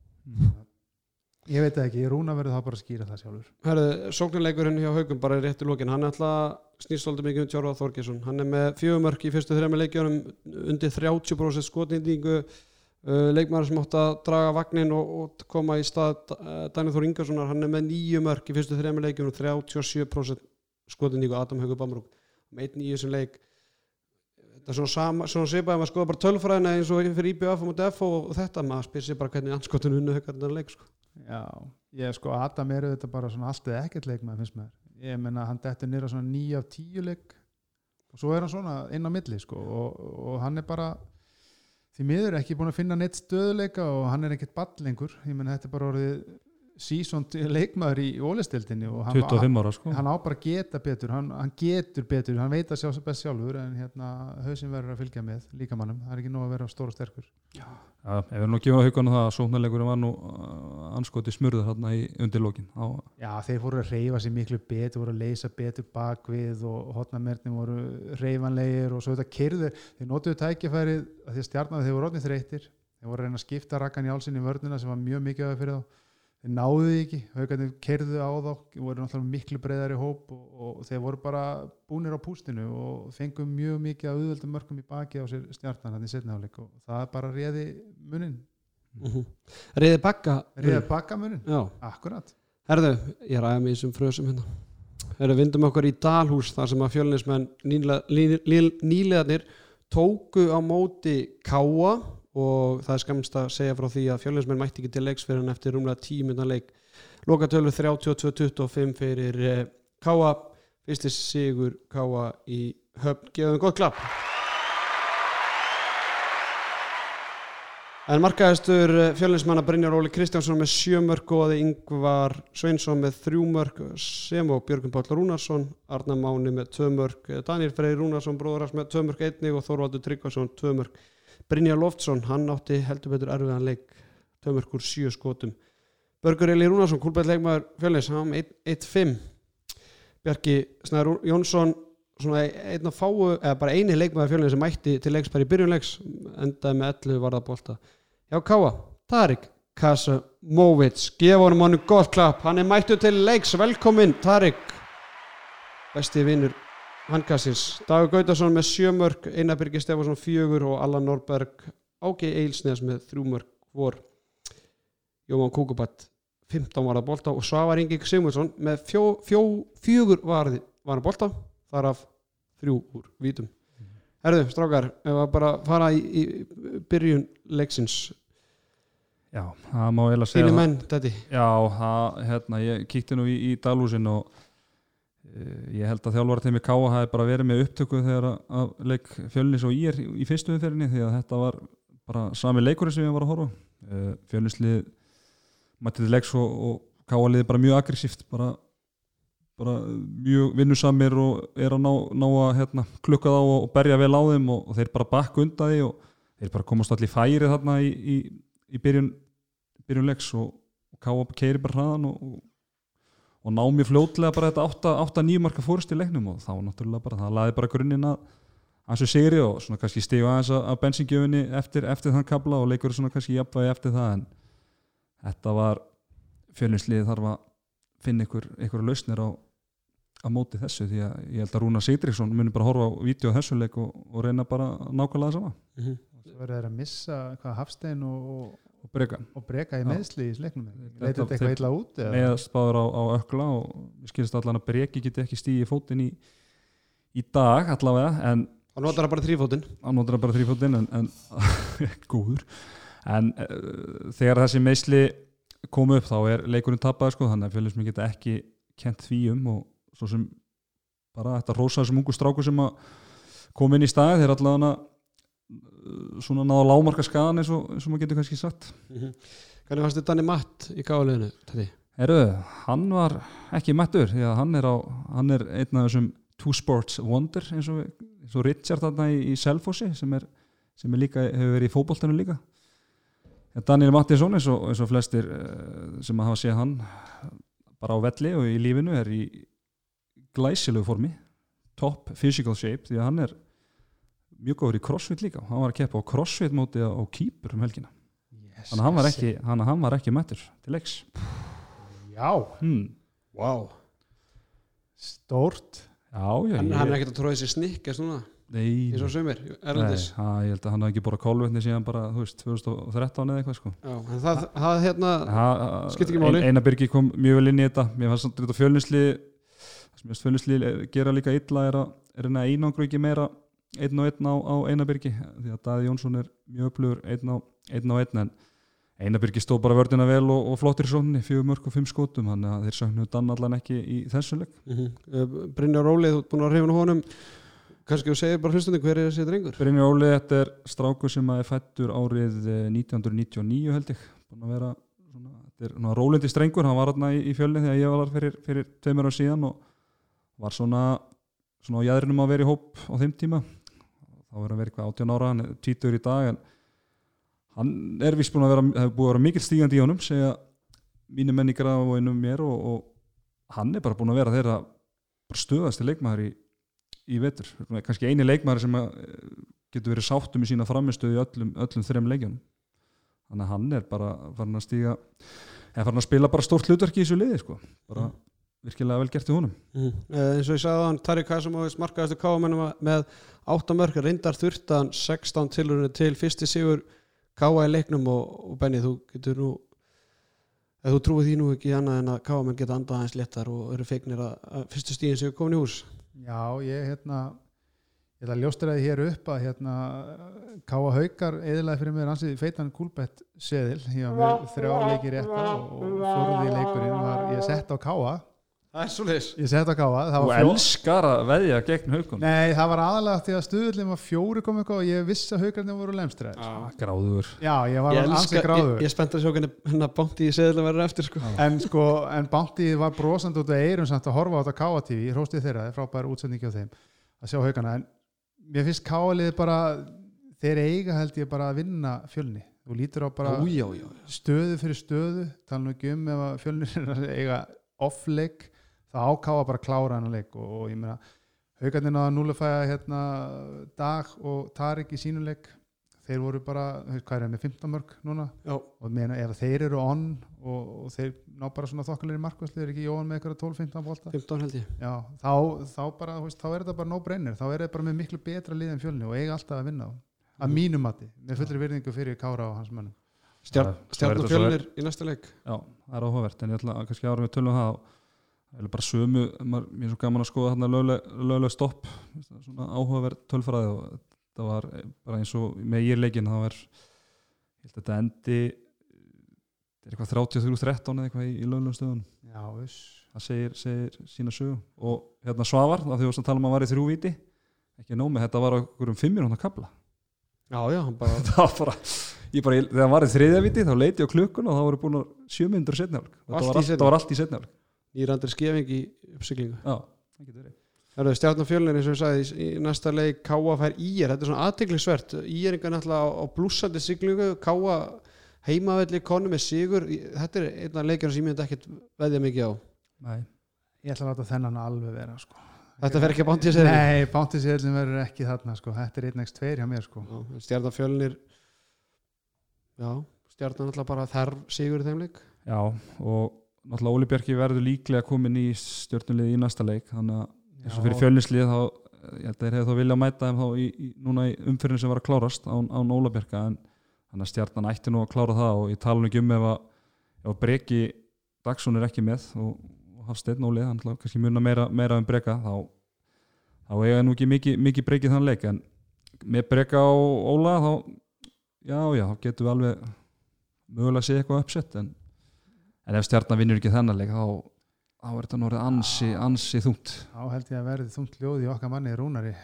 Ég veit ekki, Rúna verður þá bara að skýra það sjálfur. Herðu, sóknarleikurinn hjá Haugum bara í réttu lókin, hann er alltaf snýst svolítið mikið um Tjárvað Þorgesson, hann er með fjögumörk í fyrstu þrejum leikjunum undir 30% skotnýtingu uh, leikmaður sem átt að draga vagnin og, og koma í stað uh, Daniel Þór Ingarssonar, hann er með nýju mörk í fyrstu þrejum leikjunum, 37% skotnýtingu, Adam Haugur Bamrúk með einn í þessum leik. Þetta er svona, sama, svona svipaði maður skoða bara tölfræðina eins og fyrir IBF og MDF og, og þetta, maður spyr sér bara hvernig anskotun unnu haugarnar leik sko. Já, ég sko Adam er auðvitað bara svona allt eða ekkert leikmaður finnst mér ég menna hann dettur nýra svona 9 af 10 leik. Og svo er hann svona inn á milli sko og, og hann er bara því miður ekki búin að finna neitt stöðuleika og hann er ekkert ball lengur. Ég menna þetta er bara orðið sísont leikmaður í ólistildinni og hann, 25 ára sko. hann á bara að geta betur hann, hann getur betur, hann veit að sjá best sjálfur en hérna hausinn verður að fylgja með líkamannum, það er ekki nóg að vera stór og sterkur. Já, ef við nú gefum haugunum það að sóknarleikurinn var nú uh, anskoti smurður þarna í undirlókin á, Já, þeir voru að reyfa sér miklu betur, voru að leysa betur bakvið og hotnamernin voru reyfanlegir og svo þetta kyrður, þeir notuðu tækifærið að því að stjarnaði þeir voru orðnið þreytir, þeir voru að reyna að skipta rakkan í álsinn í vörnina sem var mjög mikið aðeins fyrir þá, þeir náðu því ekki, haugarnir kerðu á þá voru náttúrulega miklu breyðar í hóp og, og þeir voru bara búnir á pústinu og fengum mjög mikið að auðvöldum mörgum í baki á sér stjartan hann í setniháleik og það bara réði munin, Mhm. Riði bakka réði baka munin Já, akkurat, herðu, ég ræði mig í þessum frösum hérna. Herðu, vindum okkur í Dalhús þar sem að fjölnismenn nýlegaðnir tóku á móti Káa og það er skamst að segja frá því að fjölnismenn mætti ekki til leiks fyrir hann eftir rúmlega tíminna leik. Lokatölu 32-25 fyrir eh, Káa fyrsti sigur Káa í höfn. Gefum gott klapp. En markaðistur fjölinsmanna Brynjar Óli Kristjánsson með sjö mörg og aði Yngvar Sveinsson með þrjú mörg sem og Björgun Páll Rúnarsson Arna Máni með tvö mörg Daniel Freyr Rúnarsson bróðurars með tvö mörg einni og Þorvaldur Tryggvason tvö mörg Brynjar Loftsson, hann átti heldur betur erfiðan leik úr sjö skotum. Börgur Eli Rúnarsson, kúlbætt leikmaður fjölins hann með 1-5 Bjarki Snæður Jónsson svona einn að fáu, eða bara eini leikmaður fjölins sem mætti til leiks bara í byrjunleiks endaði með 11 varða bolta Já, Káa, Tarik Kasamovits, gefa honum honum gott klapp, hann er mættu til leiks, velkomin Tarik, besti vinnur Hankasins, Dagur Gautason með sjömörk, Einar Birgir Stefansson fjögur og Allan Norberg Ági Eilsnes með þrjúmörk vor Jóman Kúkubatt 15 varða bolta og Svavar Ingi Sigmundsson með fjó, fjó, fjögur varði varða bolta, þar af þrjú úr vítum. Herðu, strákar, ef að bara fara í, í byrjun leiksins. Já, það má eiginlega segja Þínu menn, þetta Já, það, hérna, ég kíkti nú í, í Dalhúsin og ég held að þjálfara teimi Káa hafi bara verið með upptöku þegar að, leik fjölnis og í er í fyrstu umferðinni því að þetta var bara sami leikurinn sem ég var að horfa uh, fjölnislið mætti til leiks og, og Káa liði bara mjög aggressíft bara, bara mjög vinnusamir og er að ná, ná að hérna, klukka þá og, og berja vel á þeim og, og þeir bara bakka undan því og þeir bara komast allir færi þarna í, í, í byrjun byrjun leiks og Káa keiri bara hraðan og, og, ná mjög fljótlega bara þetta 8-9 marka fórust í leiknum og þá náttúrulega bara, það laði bara grunninn að hans og sigri og svona kannski stiga aðeins að- bensingjöfinni eftir, eftir þann kabla og leikur svona kannski jafnvægi eftir það en þetta var fjölninsliðið þarf að finna ykkur, ykkur lausnir á að móti þessu því að ég held að Rúna Sigdriksson muni bara horfa á vídeo á þessu leik og, og reyna bara nákvæmlega það sama Mhm. svo verður að missa hvað Hafstein og, og, og breyka og breka í meðsli í sleiknum leytið þetta eitthvað illa út eða? meðspáður á, á ökla og skilist allan að breki geti ekki stíði fótinn í, í dag allavega en Þá notar það bara þrýfótinn hann notar bara þrýfótinn en, en góður. En uh, þegar þessi meðsli komu upp þá er leikurinn tapað sko, þannig að fjölusmi geta ekki kent því um og svo sem bara þetta rosa þessum ungu stráku sem að koma inn í staði þeir allavega svona náða lámarka skadan eins og, eins og maður getur kannski sagt. Hvernig fannst þetta Danni Matt í gáliðinu? Herru, hann var ekki mættur því að hann er, á, hann er einn af þessum two sports wonder eins og, eins og Richard þarna í, í Selfossi sem er, sem er líka, hefur verið í fótboltanu líka. Daniel Mattisson eins og, eins og flestir eh, sem að hafa séð hann bara á velli og í lífinu er í glæsilegu formi. Top physical shape því að hann er mjög góður í crossfit líka. Hann var að keppa á crossfit móti á kýpur um helgina. Yes, þannig að hann var ekki, hann, hann var ekki mættur til leiks. Já, hmm. Wow. stórt. Já, já, Hann, ég, hann er ekkert að tróða sér snikkast núna nei, eins og sömur, ha, ég held að hann hafi ekki búið kólvetni síðan bara, þú veist, 2013 eða eitthvað sko. Já, en það, það hérna Ha, Skiptir ekki máli. ein, Einar Birgi kom mjög vel inn í þetta. Mér fannst þetta fjölnisli það sem ég fjölnisli gera líka illa er að er að einangru ekki meira einn og einn á, á Einar Birgi því að Daði Jónsson er mjög upplöfur einn á einn, á einn en Einar Birgi stóð bara vördina vel og, og flottir í sókninni, fjögur mörg og fimm skotum þannig að þeir sögnu dann allan ekki í þessu leik. Uh, Brynjar Rólið, þú ert búin að reyfna honum. Kannski þú segir bara hlustandi hver er þessi drengur? Brynjar Óli, þetta er strákur sem að er fættur árið eh, 1999 held ég. Búin að vera svona, þetta er svona rólindi strengur, hann var hérna í, í fjölni þegar ég var fyrir, fyrir tveimur ára síðan og var svona svona á jæðrinum að vera í hóp á þeim tíma. Þá verður að vera eitthvað 18 ára hann er títur í dag en hann er vist búin að vera, hefur búin að vera mikil stígandi í honum segja mínu menn í grafinu mér og, og hann er bara búin að vera þeirra stöðasti leikmaður í, í vetur, kannski eini leikmaður sem eh, getur verið sáttum í sína framistöðu í öllum, öllum þreim leikjunum. Þannig að hann er bara farin að stíga en farin að spila bara stórt hlutverki í þessu liði sko. bara virkilega vel gert í honum. Mm. Uh, eins og ég sagði á hann, Tari Kasimovic markaðastu káamennum með 8 mörg reyndar þurftan 16 tilurinn til fyrsti sigur káa í leiknum og, og Benny þú getur nú ef þú trúið því nú ekki annað en að káamenn geta andað aðeins léttar og eru feiknir að, að fyrstu stíðin séu komin í hús. Já, ég hérna ég ætla að ljóstra því hér upp að hérna Káa Haukar eðilaði fyrir mér ansið feitan kúlbett seðil. Ég var með þrjá leiki rétta og, og fjóruði leikurinn var ég sett á Káa Það er svo leis ég sett á Káa var fjó- elskar að veðja gegn haugum Nei, það var aðalega því að stuðullin var fjóri komið eitthvað og ég vissi að haugarnir voru lemstræðir Já. gráður. Já, ég var ansið elska, ég, gráður. ég spennt að sjá hvernig í seðlum verður eftir sko. en sko, en Bounty var brosandi út af eirum samt að horfa á þetta Káa TV, ég hrósti þeirra, það er frábær útsendingi á þeim að sjá haugana, en mér finnst Káa bara, þeir eiga held ég bara að vinna fjölni. Þú lítur á bara Ó, já, já. stöðu fyrir stöðu, tala nú ekki um ef að fjölnir er að eiga off-leik, það ákáa bara að klára hann leik og, og ég meina haugarnir náða núlefæða hérna Dag og Tarik í sínuleik þeir voru bara, hvað er það með 15 mörg núna? Já. og meina ef þeir eru on og, og þeir ná bara svona þokkalegri markvæsli er ekki Jóhann með eitthvað 12-15 bolta? 15 held ég. Já, þá, þá bara, þú veist, þá er þetta bara no brainer þá er þetta bara með miklu betra lið en fjölni og eiga alltaf að vinna þá. að mínum mati, með fullri virðingu fyrir Kára og hans mönnum. Stjarn, og fjölnir í næsta leik. Já, það er áhugavert en ég ætla að kannski ára við tölum um það það er bara sömu, maður, mér er svo gaman að skoða þarna lögleg, stopp. Svona áhugaverð tölfræði og það var bara eins og með írleikin þá er ég held að þetta endi er eitthvað 33-13 eða eitthvað í, í löglegum stöðun það segir, segir sína sögu. Og hérna Svavar, það því að tala um að var í þrjú víti ekki nómi, þetta var okkur um 5 minúna kabla Já, já, hann bara það bara, ég bara, þegar hann var í þriðja víti þá leiti ég á klukkun og þá voru búin 7 minnur setnaflug, þetta í var, allt, var allt í nýrandri skefing í uppsiglingu. Já, það getur verið. Það eru eins og ég sagði í, næsta leik Káa fær ír, þetta er svona aðteglisvert ír engan náttúrulega á, á blúsandi siglingu. Káa heimavelli konu með sigur, þetta er einn af leikjana sem ég myndi ekkert veðja mikið á. Nei, Ég ætla að láta þennan alveg vera sko. Þetta fer ekki að bánti sér Nei, bántisérlin verður ekki þarna sko. Þetta er 1x2 hjá mér sko. Fjölnir Já, náttúrulega bara þarf sigur í þeim leik. Já og náttúrulega Óli Bjarki verður líklega komin í stjórnulið í næsta leik þannig að eins og fyrir fjölnislið þá ég held að þeir hefðu þá vilja mæta þeim þá í, í, núna í umfyrin sem var að klárast án, án Óla Bjarka en þannig að stjarnan ætti nú að klára það og ég tala nú ekki um ef að, að Breki Dagsson er ekki með og, og Hafsteinn Óli, hann ætla kannski muna meira, meira um Breka þá, þá eiga nú ekki mikið, mikið Breki þann leik en með Breka og Óla þá já já, þá getum við alveg mögulega að sé eitthvað uppsett en, en ef stjarnan vinnur ekki þennan leik þá, þá er þetta norðið ansi, ansi þungt. Þá held ég að verði þungt ljóð í okkar manni Rúnari.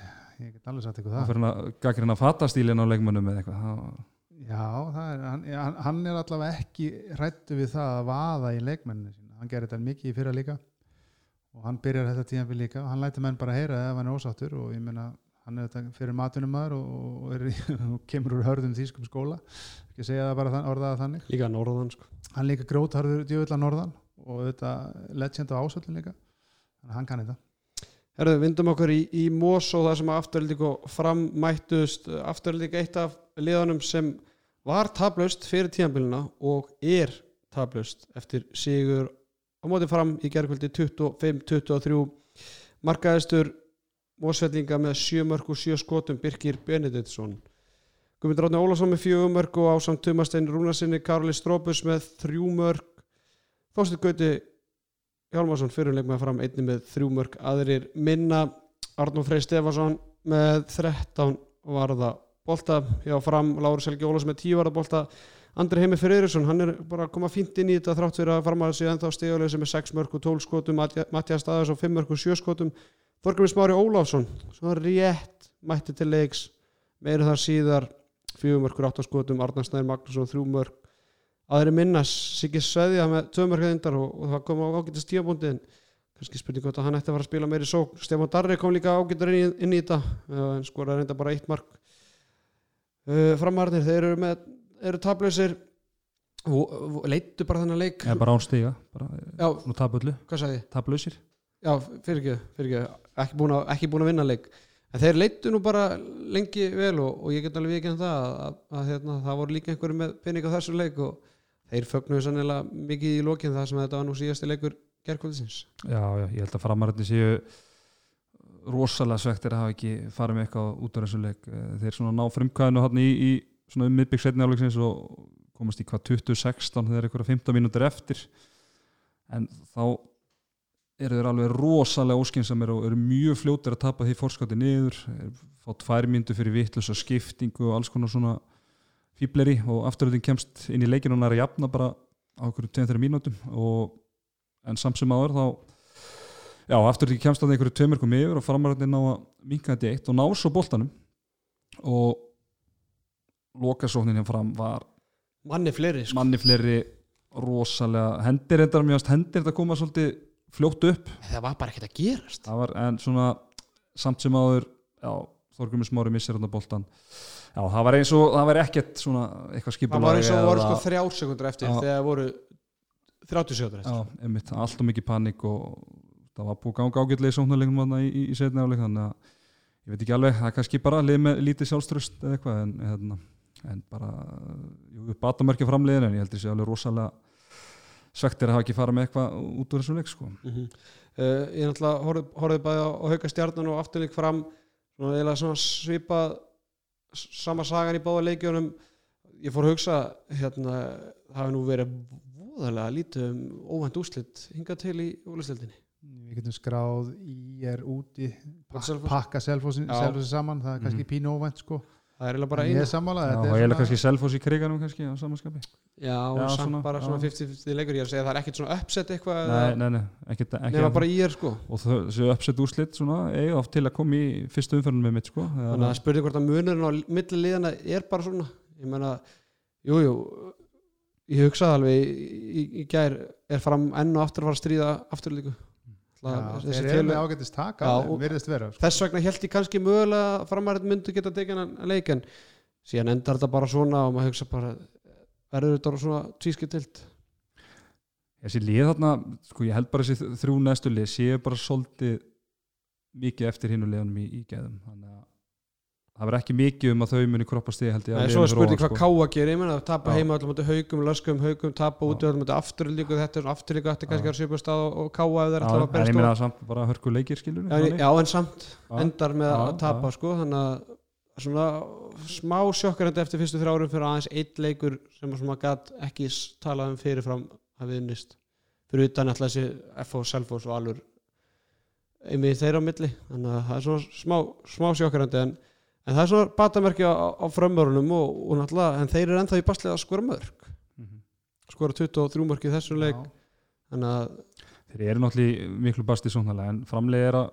Ég get alveg ykkur þá það. fyrir að gaggrina fatastílinn á leikmönnum eða eitthvað það, Já, er, hann, hann- er allavega ekki hrættu við það að vaða í leikmenninu sína. Hann gerir þetta mikið í fyrra líka. Og hann byrjar þetta tíðanbyrð líka. Og hann lætur menn bara heyra ef hann er ósáttur og ég meina hann er þetta fyrir matunum maður og, og, er, og kemur úr hörðum þýskum skóla ekki segja það bara orðaða þannig. Líka norðan sko. Hann líka grótharður djöfull að norðan og þetta legend á ásöldin líka þannig að hann kann þetta. Herðu, vindum okkur í, í Mós og það sem afturölding og fram mættust. Afturölding eitt af liðanum sem var tablust fyrir tíðanbyluna og er tablust eftir sigur á móti fram í gerðkvöldi 25-23 markaðistur Mósfellinga með 7 mörg og 7 skotum Birkir Benediktsson Guðmundur Átni Ólafsson með 4 mörg og ásamt Tumastein Rúnarsinni Karoli Strópus með 3 mörg Þóstir Gauti Hjálmarsson fyrirleik með fram einni með þrjú mörg aðrir minna. Arnó Frey Stefansson með 13 varða bolta. Hjá fram Láru Selgi Ólafs með 10 varða bolta. Andri Heimi Freyrisson, hann er bara að koma fínt inn í þetta þrátt fyrir að fram að sig ennþá steguleg sem er 6 mörg og 12 skotum. Mattias Staðars og 5 mörg og 7 skotum. Þorgrymur Smári Ólafsson svo rétt mætti til leiks meira þar síðar 4 mörg og 8 skotum Arnar Snær Magnússon 3 mörg aðri minnast Siggi Sveðja með tvö mörgæðindar og, og það kom á ágætist tíabúndi en kannski spurning hvort að hann ætti að fara að spila meiri sók Stefán Darri kom líka ágættur inn, inn í þetta en skoraði reynda bara eitt mark. Uh, framarðir, þeir eru með eru tablösir leittu bara þennan leik. Eða bara án stiga bara, já, nú taplausir. Já, fyrir ekki, fyrir ekki, ekki búin að, ekki búin að vinna leik en þeir leittu nú bara lengi vel og, og ég get alveg ekki það að, að, að hérna, það voru líka einhverju með pening á þessu leik og þeir fögnuðu sannilega mikið í lokin þar sem þetta var nú síðasti leikur gerkvöldsins Já, já, ég held að framaröndin séu rosalega svektir að hafa ekki farið með eitthvað út af þessu leik. Eh, þeir svona ná frumkvæðinu hann í, í svona um miðbygg setni áleiksins og komast í hvað 2016 þegar eitthvað 15 mínútur eftir. En þá eru þeir alveg rosalega óskinsamir og eru mjög fljótir að tapa því fórskátti niður fá tvær mínútur fyrir vittlösa skiptingu og alls konar svona fýbleri og afturöldin kemst inn í leikinu og næra jafna bara á okkur 2-3 mínútum og en samt sem áður þá já, afturöldin kemst að einhverju tveimörkum yfir og framaröndin ná að minka þetta í eitt og ná svo boltanum og lokasóknin hjá fram var manni fleiri sko. manni fleiri rosalega hendir þetta mjög hendir þetta koma svolítið fljótt upp. Það var bara ekkert að gerast. Það var en svona samt sem áður Þorgrumur Smári missir hann boltan já, það var eins og það var ekkert svona eitthvað það skipulag var eins og voru sko þrjár sekundur eftir Já. þegar voru 30 sekundur eftir. Já, einmitt, allt og mikið panik og það var búið ganga ágætlega í sóknarleikum þarna í, í, í setni áleik þannig að ég veit ekki alveg, það er kannski bara lið með lítið sjálfströst eða eitthvað en, hérna, en bara jú, batamörkja framliðin en ég heldur sé alveg rosalega svektir að hafa ekki farið með eitthvað út úr þessu leik sko. mm -hmm. uh, ég náttúrulega horfði, horfði bæði á, á hauka stjarnan og afturleik fram svona, svipað sama sagan í báða leikjunum ég fór að hugsa hérna, það hafi nú verið voðalega lítið um óvænt úslit hingað til í úlistildinni við getum skráð í er úti pakka selfossin Já. saman, það er kannski Mhm. pínu óvænt sko það er eiginlega bara ég einu. er sammála Já, þetta og ég svona- kannski selfos í kriganum kannski á samanskapi já, Já, samt svona, bara svona já. 50-50 leikur ég er að segja það er ekkert svona uppsett eitthvað nei, nei, nei, ekkert, nema bara í er sko. Og þessu uppsett úrslit svona eiga oft til að koma í fyrstu umferðinu með mitt sko. þannig að spurði hvort að munurinn á milli liðana er bara svona. Ég meina, jújú jú, ég hugsaði alveg í, í, í gær er fram enn og aftur að fara að stríða afturlíku Já, þessi þeir eru ágætist taka virðist vera sko. þess vegna held ég kannski mögulega að framarinn myndu geta tekið hann leik en síðan endar þetta bara svona og maður hugsa bara verður þetta bara svona tvískitilt þessi lið þarna, sko ég held bara þessi þrjú næstu lið séu bara svolítið mikið eftir hinnu liðunum í, í geðum þannig að það verður ekki mikið um að þau muni kroppa stið held ég af Nei, svo er spurning hvað káa gerir, ég meina að tapa Já. heima öllum mútið haugum, löskum, haugum, tapa út öllum mútið afturlíku, þetta er svona afturlíku þetta er kannski að svipa stað og, káa ef þeir Já, ætla að en ég berast meina samt bara hörku leikir skilur Já, já, en samt endar með Já, að tapa sko, þannig að svona smá sjokkarandi eftir fyrstu þrjárum fyrir aðeins eitt leikur sem að svona gat ekki talað um fyrirfram að viðnist fyrir utan alltaf þessi FO, Selfos og Alur einmið þeirra á milli. Þannig að það er svona smá, smá sjokkarandi en, en það er svona batamerki á, á frömmörunum og, og náttúrulega en þeir eru ennþá í baslið að skora mörg Mhm. skora 23 mörg í þessum leik. Að þeir eru náttúrulega miklu basti sóknarlega en framlega er að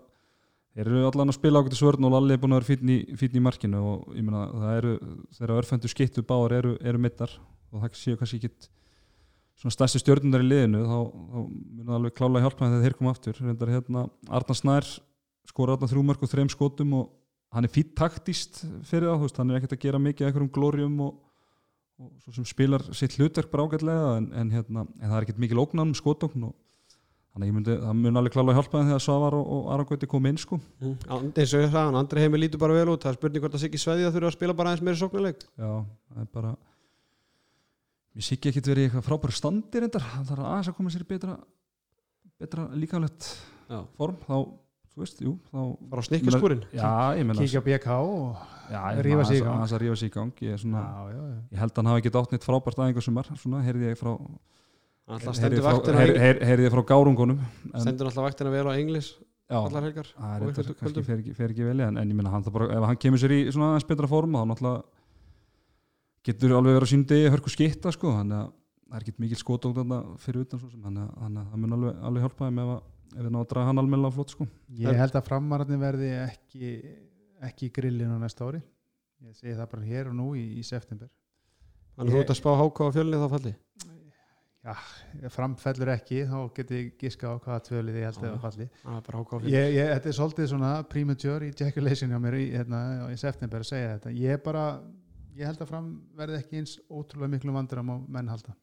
þeir eru allan að spila ákvæmdi svörn og Lalli er búin að vera fínn í, fínn í markinu og ég meina það eru þeirra örfendu skittu báar eru, eru mittar og það séu kannski ekki svona stærsti stjórnundar í liðinu þá, þá mun það alveg klálega hjálpa þegar þeir koma aftur. Reyndar hérna Arnar Snær skora þarna þrjú mörg og þreim skotum og hann er fýtt taktíst fyrir það hann er ekkert að gera mikið eitthvað um glórium og, og svo sem spilar sitt hlutverk bara ágætlega en, en, hérna, en það er ekkert mikil ógnan um skotokn og þannig að ég myndi, það mun alveg klálega hjálpa þeim þegar Svavar og, og Arangöti kom inn sko mm, eins og ég sagði, hann, Andri heimi lítur bara vel út það er spurning hvort að Siggi Sveðja þurfa að spila bara aðeins meiri sóknarleik já, það er bara mér sé ekki ekkert verið í eitthvað frábæru standi reyndar, það þarf aðeins að koma sér í betra betra líkanlegt Já. form, þá, þú veist, jú þá, bara ég menna kíkja á BK og ég rífa sig í gang. aðeins að rífa sig í gang ég, er svona, já, já, já. ég held að hann hafi ekki átt neitt frábært aðeins sumar, svona, heyrði ég frá alltaf heyrði stendur frá, vaktina heyr, heyr, heyrði ég frá gárungunum en, stendur alltaf vaktina vel á englis allar helgar það er kannski fer ekki, fer ekki vel en, en ég minna hann það bara, ef hann kemur sér í svona aðeins betra form þá náttúrulega getur alveg verið á sín degi hörku skitta sko, þannig að það er ekki mikil þarna fyrir utan svo sem, þannig að, það mun alveg, alveg hjálpa þeim ef, að- ef við ná að draga hann almennilega á flott sko. ég held að framararnir verði ekki ekki í grillinu á næsta ári. Ég segi það bara hér og nú í, í september. Þannig að þú ert að spá háká á fjölni þá falli? Ef framfellur ekki þá geti ég giska á hvaða tvölið ég held Já. að falli. Á ég, ég, þetta er svolítið svona premature ejaculation hjá mér í, hérna, í september að segja þetta. Ég bara, ég held að fram verði ekki eins ótrúlega miklu vandur að menn halda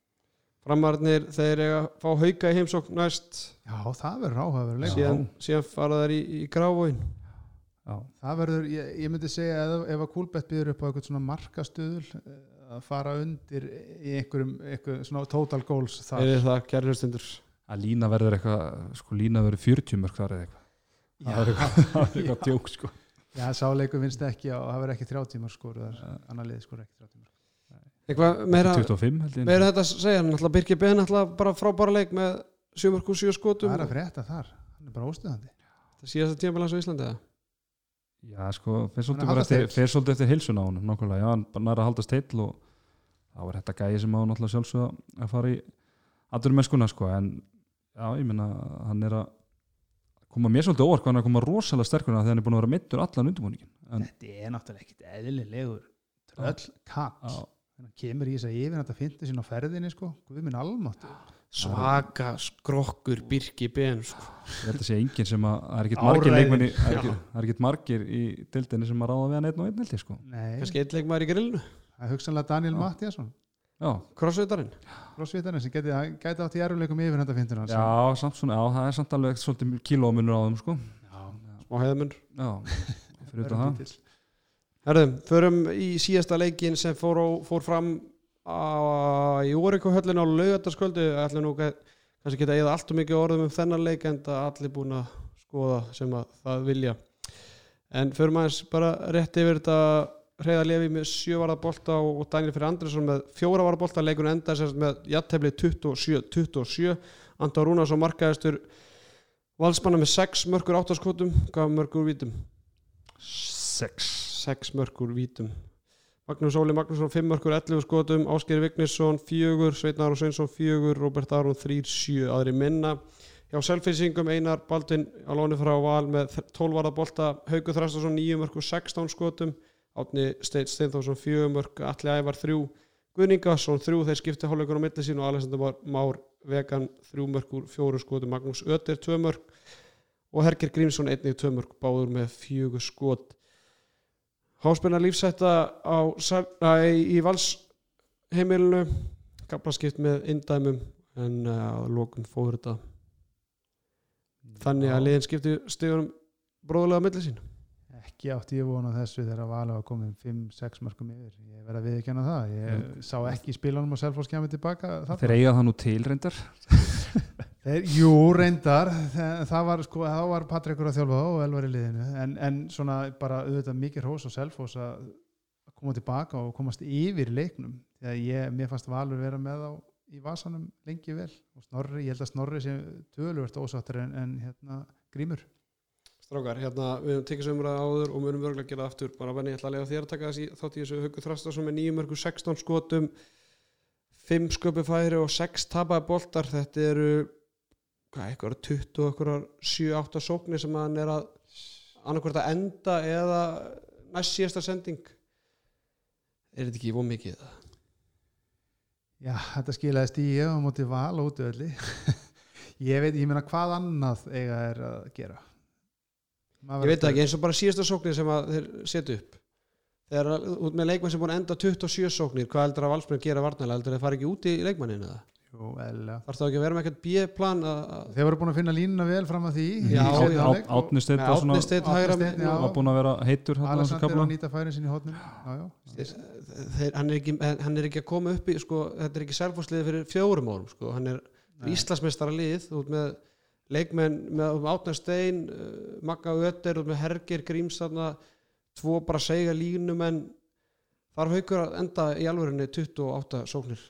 framarnir þeir eiga að fá hauka í heimsókn næst. Já, það verður áhugaverður leik síðan, síðan fara þær í, í gráfóin Já, það verður, ég, ég myndi segja ef, ef að Kúlbett býður upp á eitthvað svona markastuðul eh, að fara undir í einhverjum, einhverjum svona total goals þar. Eða það, kæri hlustundur að lína verður eitthvað sko lína verður 40 mörg þar eða eitthvað. Það er eitthvað, það er eitthvað djók sko. Já, sáleikur finnst ekki og það verður ekki 30 tímar skor annar liði skor ekki 30 tímar Eitthvað meira, 25 held ég. meira þetta að segja Náttúrulega Birgir Ben náttúrulega bara frábæra leik með 7 og 7 skotum. Það er að frétta þar, hann er bara óstuðandi Það síðast að tíma á Íslandi eða? já sko fer Hann er svolítið, að eftir, heilsuna á hann nokkulega, já hann bara nær að haldast heill og þá er þetta gæði sem á náttúrulega sjálfsögða að fara í aðurum mennskuna sko. En já ég meina hann er að koma mér svolítið hvað hann er að koma rosalega sterkur þegar hann er búin að Þetta já, hann kemur í þess að yfir þetta fyndi sín á ferðinni sko, guð minn almátt Svaka skrokkur Birgir Ben sko. ég held að sé enginn sem að það er ekkit margir leikmenni það er er ekkit margir í dildinni sem að ráða við hann einn og einn held ég sko. Nei, Kannski eitt leik maður í grillinu. Það er hugsanlega Daniel Já. Mattiasson já, Crossvitarinn crossfitarinn sem geti, geti átt í eruleikum yfir þetta fyndina já, samt svona, já, það er samt alveg svolítið kílómunur á þeim sko. Smá heiðamunn já, fyrir utan það Herðum, förum í síðasta leikin sem fór, á, fór fram á, í Órikuhöllin á laugardaskvöldu ætla nú kannski geta eða allt og mikið orðum um þennan leik en það allir búin að skoða sem að það vilja. En förum aðeins bara rétt yfir þetta Hreiða Levi með sjövarða bolta og, og Daniel fyrir Andresson með fjóra varða bolta. Leikur enda sem sagt með jattefli 27-27 Anton Rúnarsson markaðistur valsmanna með 6 mörgur áttaskotum hvað mörgur vítum? sex 6 mörkur vítum. Magnús Óli Magnússon 5 mörkur 11 skotum Ásker Vignisson 4 Sveitn Aron Sveinsson 4 Robert Aron 3 7 aðri minna. Hjá selfinsingum Einar Baldvin á lónu frá Val með 12 varða bolta Haugur Þrastarsson 9 mörkur 16 skotum Átni Steit Steinþórsson 4 mörk Alli Ævar 3 Guðningasson 3 þeir skipti hálfleikur á milli sín og Alexander Már- Vegan 3 mörkur 4 skotum Magnús Ötter 2 mörk og Herger Grímsson einnig 2 mörk báður með 4 skot Háspenna lífsætta á, æ, í Vals heimilinu gaflaskipt með indæmum en uh, að lokum fóður þetta þannig að liðin skipti stigunum bróðulega á milli sín. Ekki átti ég vona þessu þegar Vala var komin 5-6 markum yfir. Ég verð að viðkjanna það. Ég sá ekki spilunum og Selfoss kemur tilbaka þeir eiga það nú til reyndar Þeir, jú, reyndar. Það, það var sko, þá var Patrikur að þjálfa og Elvar í liðinu, en, en svona bara auðvitað mikið hrós og Selfoss að koma tilbaka og komast yfir leiknum, að ég, mér fannst Valur vera með á í vasanum lengi vel. Og Snorri, ég held að Snorri sem töluvert ósáttur en, en hérna Grímur. Strákar, hérna, við höfum tekið sömur að áður og munum örgulega að gera það aftur, bara venni ég ætla að lega þér að taka þessi þátt í þessu. Haukur Þrastarsson með 9 mörgur 16 skotum 5 sköpu færi og 6 tapaði boltar, þetta eru hvað, eitthvað 20 og eitthvað 7-8 sóknir sem hann er að annarkvært að enda eða næst síðasta sending? Er þetta ekki von mikið? Það? Já, þetta skilaðist í ég á móti val og útöðli ég veit, ég meina hvað annað eiga er að gera? Ég veit það ekki, eins og bara síðasta sóknir sem þeir setja upp. Þegar út með leikmann sem búin að enda 27 sóknir, hvað heldur að valsmenn gera varnalega, heldur að þeir fara ekki út í leikmanninu það? Jú, eðlilega. Þarf það ekki að vera með eitthvað B-plan að að- Þeir voru búin að finna línuna vel fram að því Já, já. hálfleik og Átni Steinn með var svona Átni Steinn Árni hægra var búin að vera heitur hérna á þessu Alexander kafla að nýta færin sinni í hotnum já, já. þeir, hann, er ekki, hann er ekki að koma upp í sko, þetta er ekki selfhúsliði fyrir fjórum árum sko. hann er. Íslandsmeistara lið út með leikmenn með Átna Stein, uh, Magga Ötter út með Herger Gríms þarna tvo bara segja línum en þarf haukur að enda í alvörinni 28 sóknir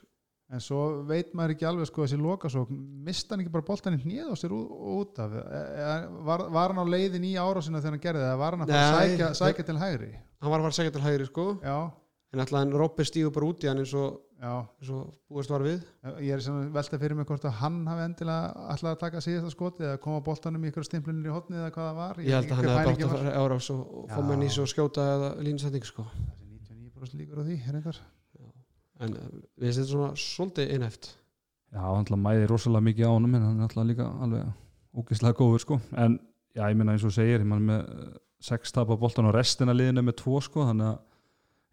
En svo veit maður ekki alveg sko þessi lokasókn, mista hann ekki bara boltan í hnið á sér út, af, E- e- var, var hann á leiðin í árásina þegar hann gerði það, var hann að fara að sækja, sækja til hægri? hann var að fara að segja til hægri sko. Já, en alltaf hann Robby stígur bara út í hann eins og, eins og búist var við. Ég er sem velta fyrir mig hvort að hann hafi endilega alltaf að taka síðasta skotið eða koma boltanum í ykkur stimplinir í hotnið eða hvað það var. ég held að hann hefði bara átt að fara árás og, og en við finnst þetta svona svolítið einhæft. Já, hann ætla mæði rosalega mikið á honum en hann er alltaf líka alveg ógeðslega góður sko. En já, ég meina eins og segir ég meina með eh, sex tapa boltan og restina liðinu með tvo sko þannig að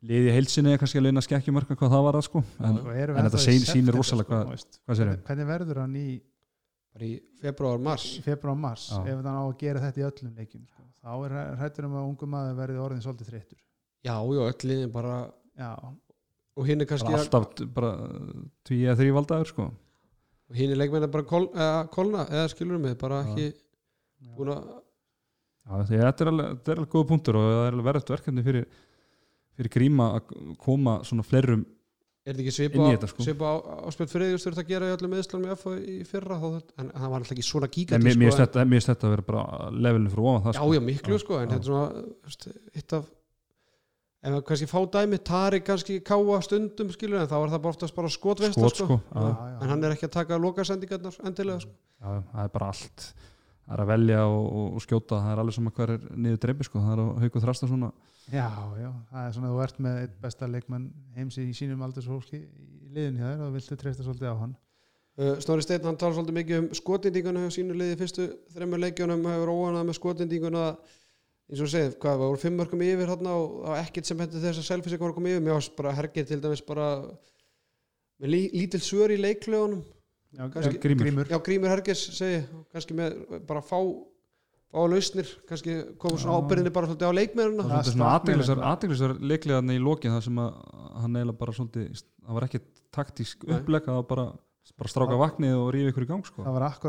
liði heilsinni er kannski að leina skekkjumörka hvað það var að sko en, en þetta sýnir rosalega sko, hvað- hvað sér Hvernig verður hann í bara í februar, mars. Í februar mars Já. ef hann á að gera þetta í öllum leikjum sko. þá er hrættur um að ungu maður verði orðin svolítið þreyttur. Já, já, öll liðin bara já, og hinn er bara kannski alltaf bara tví eða þrý valdaður sko og hinn er leikmenn bara kol, eða, kolna eða skilur mig, bara ekki búin að Já, því að þetta er alveg, alveg góða punktur og það er alveg verðast verkefni fyrir, fyrir gríma að koma svona fleirum er þetta ekki svipa, þetta, sko. svipa á, áspjöld Friðjus þurft að gera í öllum meðslunum í FH í fyrra þá, en það var alltaf ekki svona gíkandi mér, mér sko, finnst þetta, finnst að vera bara levelinu fyrir ofan það já, sko. já, miklu sko, en þetta er svona þú eitt af við kannski fá dæmi, Tari kannski káa stundum skilur, en þá er það bara oftast bara skotveist skot sko. sko, Já, já, já. en hann er ekki að taka lokasendingarnar endilega sko. já, það er bara allt það er að velja og, og, og skjóta það er alveg sem að hver er niður dreipi sko. það er að hauka þrasta svona Já, já, það er svona að þú ert með eitt besta leikmann heims í sínum aldurshólki í liðin hjá þér og viltu treysta svolítið á hann Uh, Snorri Steinn hann talar svolítið mikið um skotindíkuna hjá sínu liði í fyrstu þreymur leikjunum hefur óanað með skotindíkuna eins og segið, hvað, það voru fimm mörgum yfir hérna og það var ekkert sem hendur þess að var að koma yfir, mér varst bara hergir til dæmis bara með lí, lítil svör í leiklögunum Já, Kannski- Grímur. Grímur. já, Grímur Hergis segi, kannski með bara fá fá lausnir, kannski koma svona Já. ábyrðinni bara svolítið á leikmennina Já, það er svona stakk með aðteglisar leiklega í lokin það sem að hann eiginlega bara svolítið það var ekki taktísk uppleg það var bara, bara stráka vatnið og rífa ykkur í gang sko.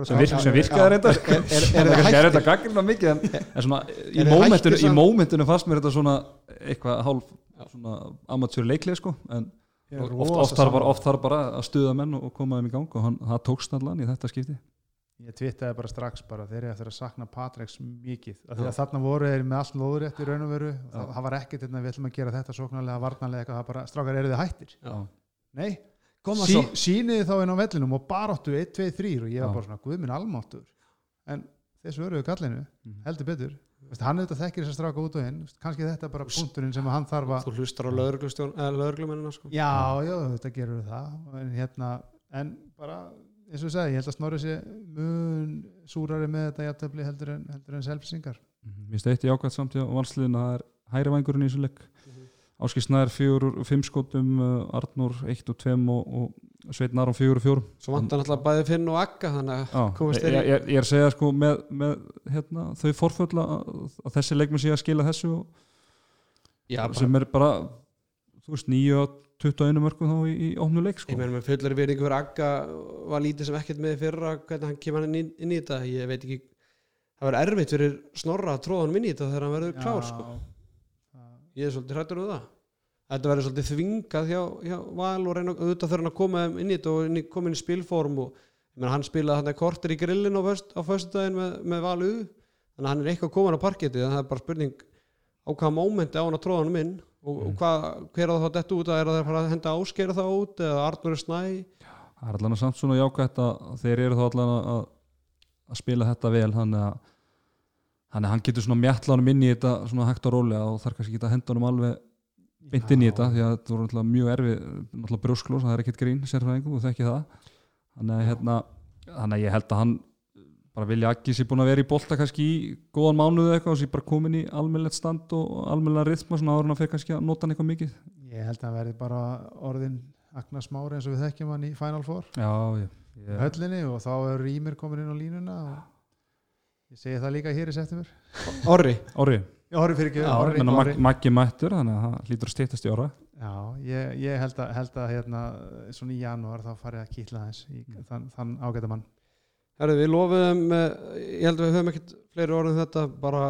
Sem, virk, sem virkaði já. reyndar. Er, þetta gaggrina mikið en, en svona í mómentinu, í mómentinu fannst mér þetta svona eitthvað hálf svona amatúri leiklið sko. En Ég oft, oft, þarf bara, oft þarf bara að stuða menn og koma þeim í gang og hann, það tókst allan í þetta skipti. Ég twittaði bara strax bara þeir eru eftir að sakna Patreks mikið. Af því Já. að þarna voru þeir með allt lóðurétt í raun og veru. Það, var ekkert þetta við ætlum að gera þetta sóknarlega varnarlega strákar eru þið hættir? Já. Nei, sí, síniði þá inn á vellinum og baráttu 1, 2, 3 og ég var bara svona guðminn almáttur en þessu öruðu kallinu Mhm. heldur betur. Vist, hann auðvitað þekkir þess að stráka út og inn. Kannski þetta er bara punkturinn sem hann þarf að þú hlustar á lögreglumennina sko. já, já, þetta gerur það. En hérna, en bara eins og ég segi, ég held að Snorri sé mun súrari með þetta jafntöfli heldur en, en selfisingar Mér finnst eitt í ákvæmt samt í valsliðin að það er hægri vangurinn í þessu leik Mhm. Áskil Snær fjögur úr fimm skotum Arnur eitt og tveim og, og Sveit Narum fjögur og fjórum svo vantar náttúrulega bæði Finn og Akka ég, ég, ég er að segja sko með, með hérna, þau forföll að, þessi leikmenn sé að skila þessu og, já, bara, sem er bara þú veist, 9 og 21 mörgum þá í, í ómnu leik ég sko. meina með fullari virðingu fyrir Akka var lítið sem ekkert með fyrra hvernig hann kemur hann inn, inn í þetta ég veit ekki það verður erfitt fyrir Snorra að tróða hann inn í þetta þegar hann verður klár sko. Ég er svolítið hrættur um það. Þetta verður svolítið þvingað hjá, hjá Val og reyna auðvitað þurfa að koma inn í þetta og inn í, koma inn í spilform og meina, hann spilaði hann kortir í grillin á, föst, á föstudaginn með, með Val U. Þannig að hann er eitthvað komin á parketti þannig að það er bara spurning á hvaða mómenti á hann að tróða hann inn og, og hvað, hver á það þetta út að er það að fara að henda áskera það út eða Arnur Snæ? Það er allan að samt svona jákvætt að þeir eru þá allan að, að spila þetta vel þannig að þannig að hann getur svona mjalla honum inn í þetta svona hægt og rólega og þarf kannski ekki að henda honum alveg beint inn í þetta því að þetta voru náttúrulega mjög erfi náttúrulega brjósklós, það er ekkert grín sérfræðingu og þekki það. Þannig að, hérna, þannig að ég held að hann bara vilja ekki sér búin að vera í bolta kannski í góðan mánuðu eitthvað og sér bara komin í almennilegt stand og almennilega rithma svona áður að fyrir kannski að nota hann eitthvað mikið. Ég held að hann verði bara orðin Agnar Smári eins og við þekkjum hann í Final Four. Já, ég, ég, höllinni og þá er Rýmir komin inn á línuna og ég segi það líka hér í september. Orri. Orri, ég horfi fyrir ekki Já, Orri, menna, Orri. Mag- Maggi mættur þannig að það hlýtur að stýttast í ára Já, ég, ég held að, held að hérna, svona í janúar þá farið að kýtla þess í þann, þann ágæta mann. Herðu, við lofuðum, eh, ég held að við höfum ekkert fleiri orðin þetta, bara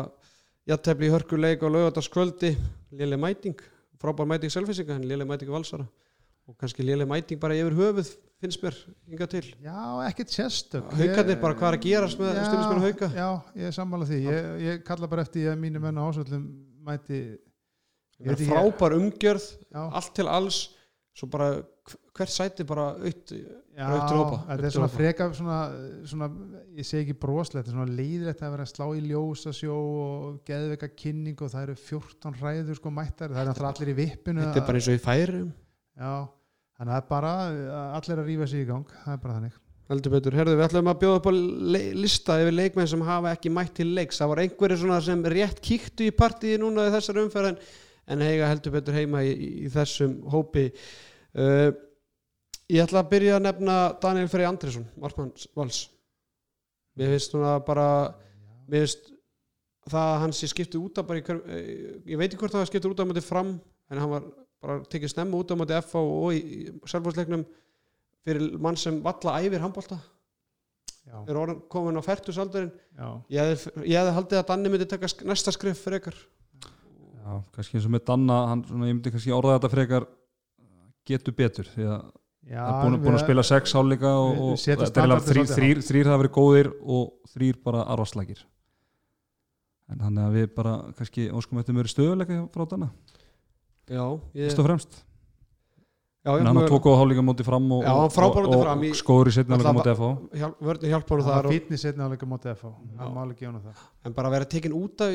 jattefli í hörkuleik og laugardaskvöldi léleg mæting, frábær mæting selfisinga, en léleg mæting valsara. Og kannski léleg mæting bara yfir höfuð finnst mér, hinga til. Já, ekkert sérstök. Haukarnir bara hvað er að gerast með stundismenn hauka? Já, ég er sammála því. Ég, ég kalla bara eftir að mínu menn á ásvöldum mæti frábær umgjörð, Já, allt til alls svo bara hv- hvert sæti bara aukt já þetta er svona freka svona, svona, ég segi ekki broslegt þetta er svona leiðilegt að vera að slá í ljósasjó og geðveika kynning og það eru 14 ræður sko mættar. Það eru náttúrulega allir í vippinu þetta er bara eins og í færum. Já, þannig að það er bara allir að rífa sig í gang. Það er bara þannig. Heldur betur, herðu við ætlum að bjóða upp á lista yfir leikmenn sem hafa ekki mætt til leiks. Það var einhverju svona sem rétt kíktu í partíi núna í þessar umferð en, heiga heldur betur heima í, í, þessum hópi. Uh, ég ætla að byrja að nefna Daniel Frey Andresson, Markmann Vals mér finnst svona bara mér finnst það að hann sé skiptið út af bara hver, eh, ég veit ekki hvort það var skiptið út af með fram en hann var bara tekið snemma út á móti FH og í, í selvfóðsleiknum fyrir mann sem valla æfir handbólta já, er orðin komin á færtusaldurinn já, ég hefði, ég hefði haldið að Danni myndi taka sk- næsta skrif fyrir ykkur Já, kannski eins og með Danna hann, svona, ég myndi kannski orða þetta frekar getur betur því að já það er búin, búin að spila sex hálfleika og, og þrýr, þrýr, þrýr hafa verið góðir og þrýr bara arvarslækir en þannig að við bara kannski óskum eftir mjög stöðuleika frá Danna já, ég, fyrst og fremst. Já, en ég, hann har tvo góða hálfleika móti fram og, hann móti og, fram í- og skóður í setna hálfleika móti FH hjálp, vörðin hjálpa honum það þar var og, fítni setna áleika mótið FH það má alveg gefa hann það. En bara að vera tekin út af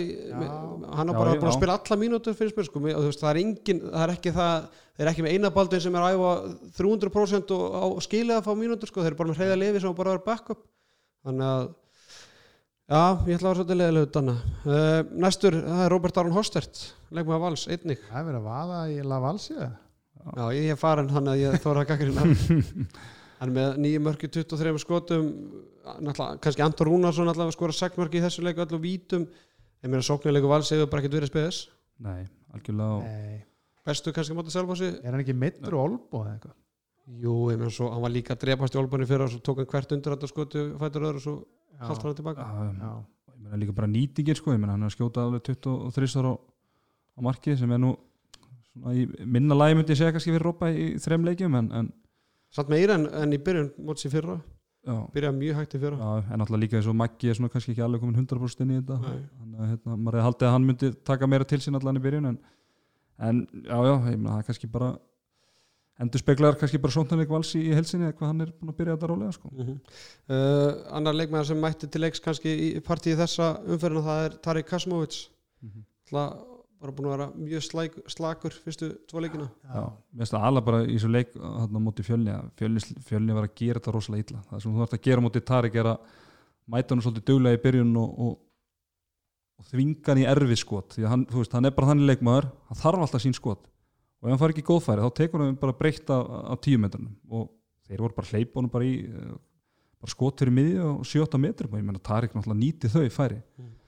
hann har bara búin að spila alla mínútur fyrir spil og þú veist, það er engin, það er ekki það þeir eru ekki með eina baldin sem er að æfa 300% og á skilið að fá mínútur sko, þeir eru bara með hreyða lifi sem á bara að vera backup. Þannig að já, ég ætla að vera svolítið leðilegu danna uh, næstur, það er Robert Aron Hostert leikmaður Vals, einnig. Það er verið að vaða í Lavalsja já, ég er farin þannig að ég þóra að gaggrina hann er með nýju mörki 23 skotum. Náttúrulega, kannski Anton Rúnarsson allavega skora 6 mörki í þessu leiku öllu vítum. Ég meina sóknarleiku Vals hefur bara ekkert verið spes. Nei, algjörlega. Nei, bestu kannski mótið Selfossi? Er hann ekki meittur og olbó eða eitthvað? Jú, ég meina svo, hann var líka að drepast í olbunni fyrir og svo tók hann hvert undir þetta skotu fætur öðru og svo haldt hann tilbaka. Um, já, ég meina líka bara nýtingin sko, ég meina hann er að skjóta alveg 23 ára á, á markið sem er nú svona í minna lagi myndi ég segja kannski fyrir Rópa í þrem leikjum en, en satt meira en, en í byrjun mótið sér fyrra. Já, byrjaði mjög hægt í fyrra. Já, en náttúrulega líka eins og Maggi er svona kannski ekki alveg komin 100% inn í þetta. Nei. þannig að hérna, maður hefði haldið að hann myndi taka meira til sín allan í byrjun en, en já, já, ég meina það er kannski bara endur speklar kannski bara sóknarleik vals í, helsinni eða hvað hann er búin að byrja þetta rólega sko. uh annar leikmæður sem mætti til leiks kannski í partíi þessa umferðina það er Tarik Kasmovic Mhm. Það bara búin að vera mjög slæk, slakur fyrstu tvo leikina. Já, mér finnst það alveg bara í þessu leik þarna móti fjölni fjölni, fjölni var að gera þetta rosalega illa. Það sem þú ert að gera móti Tarik er að mæta hann svolítið duglega í byrjun og, og, og þvinga hann í erfið skot. Því að hann, veist, hann er bara þannig leikmaður hann þarf alltaf sín skot og ef hann far ekki í góðfæri þá tekur hann bara breytt af, af tíu metrunum. Og þeir voru bara hleypa honum bara í eh, bara skot fyrir miðju og 7-8 metrum. Og ég menna Tarik náttúrulega nýti þau færi.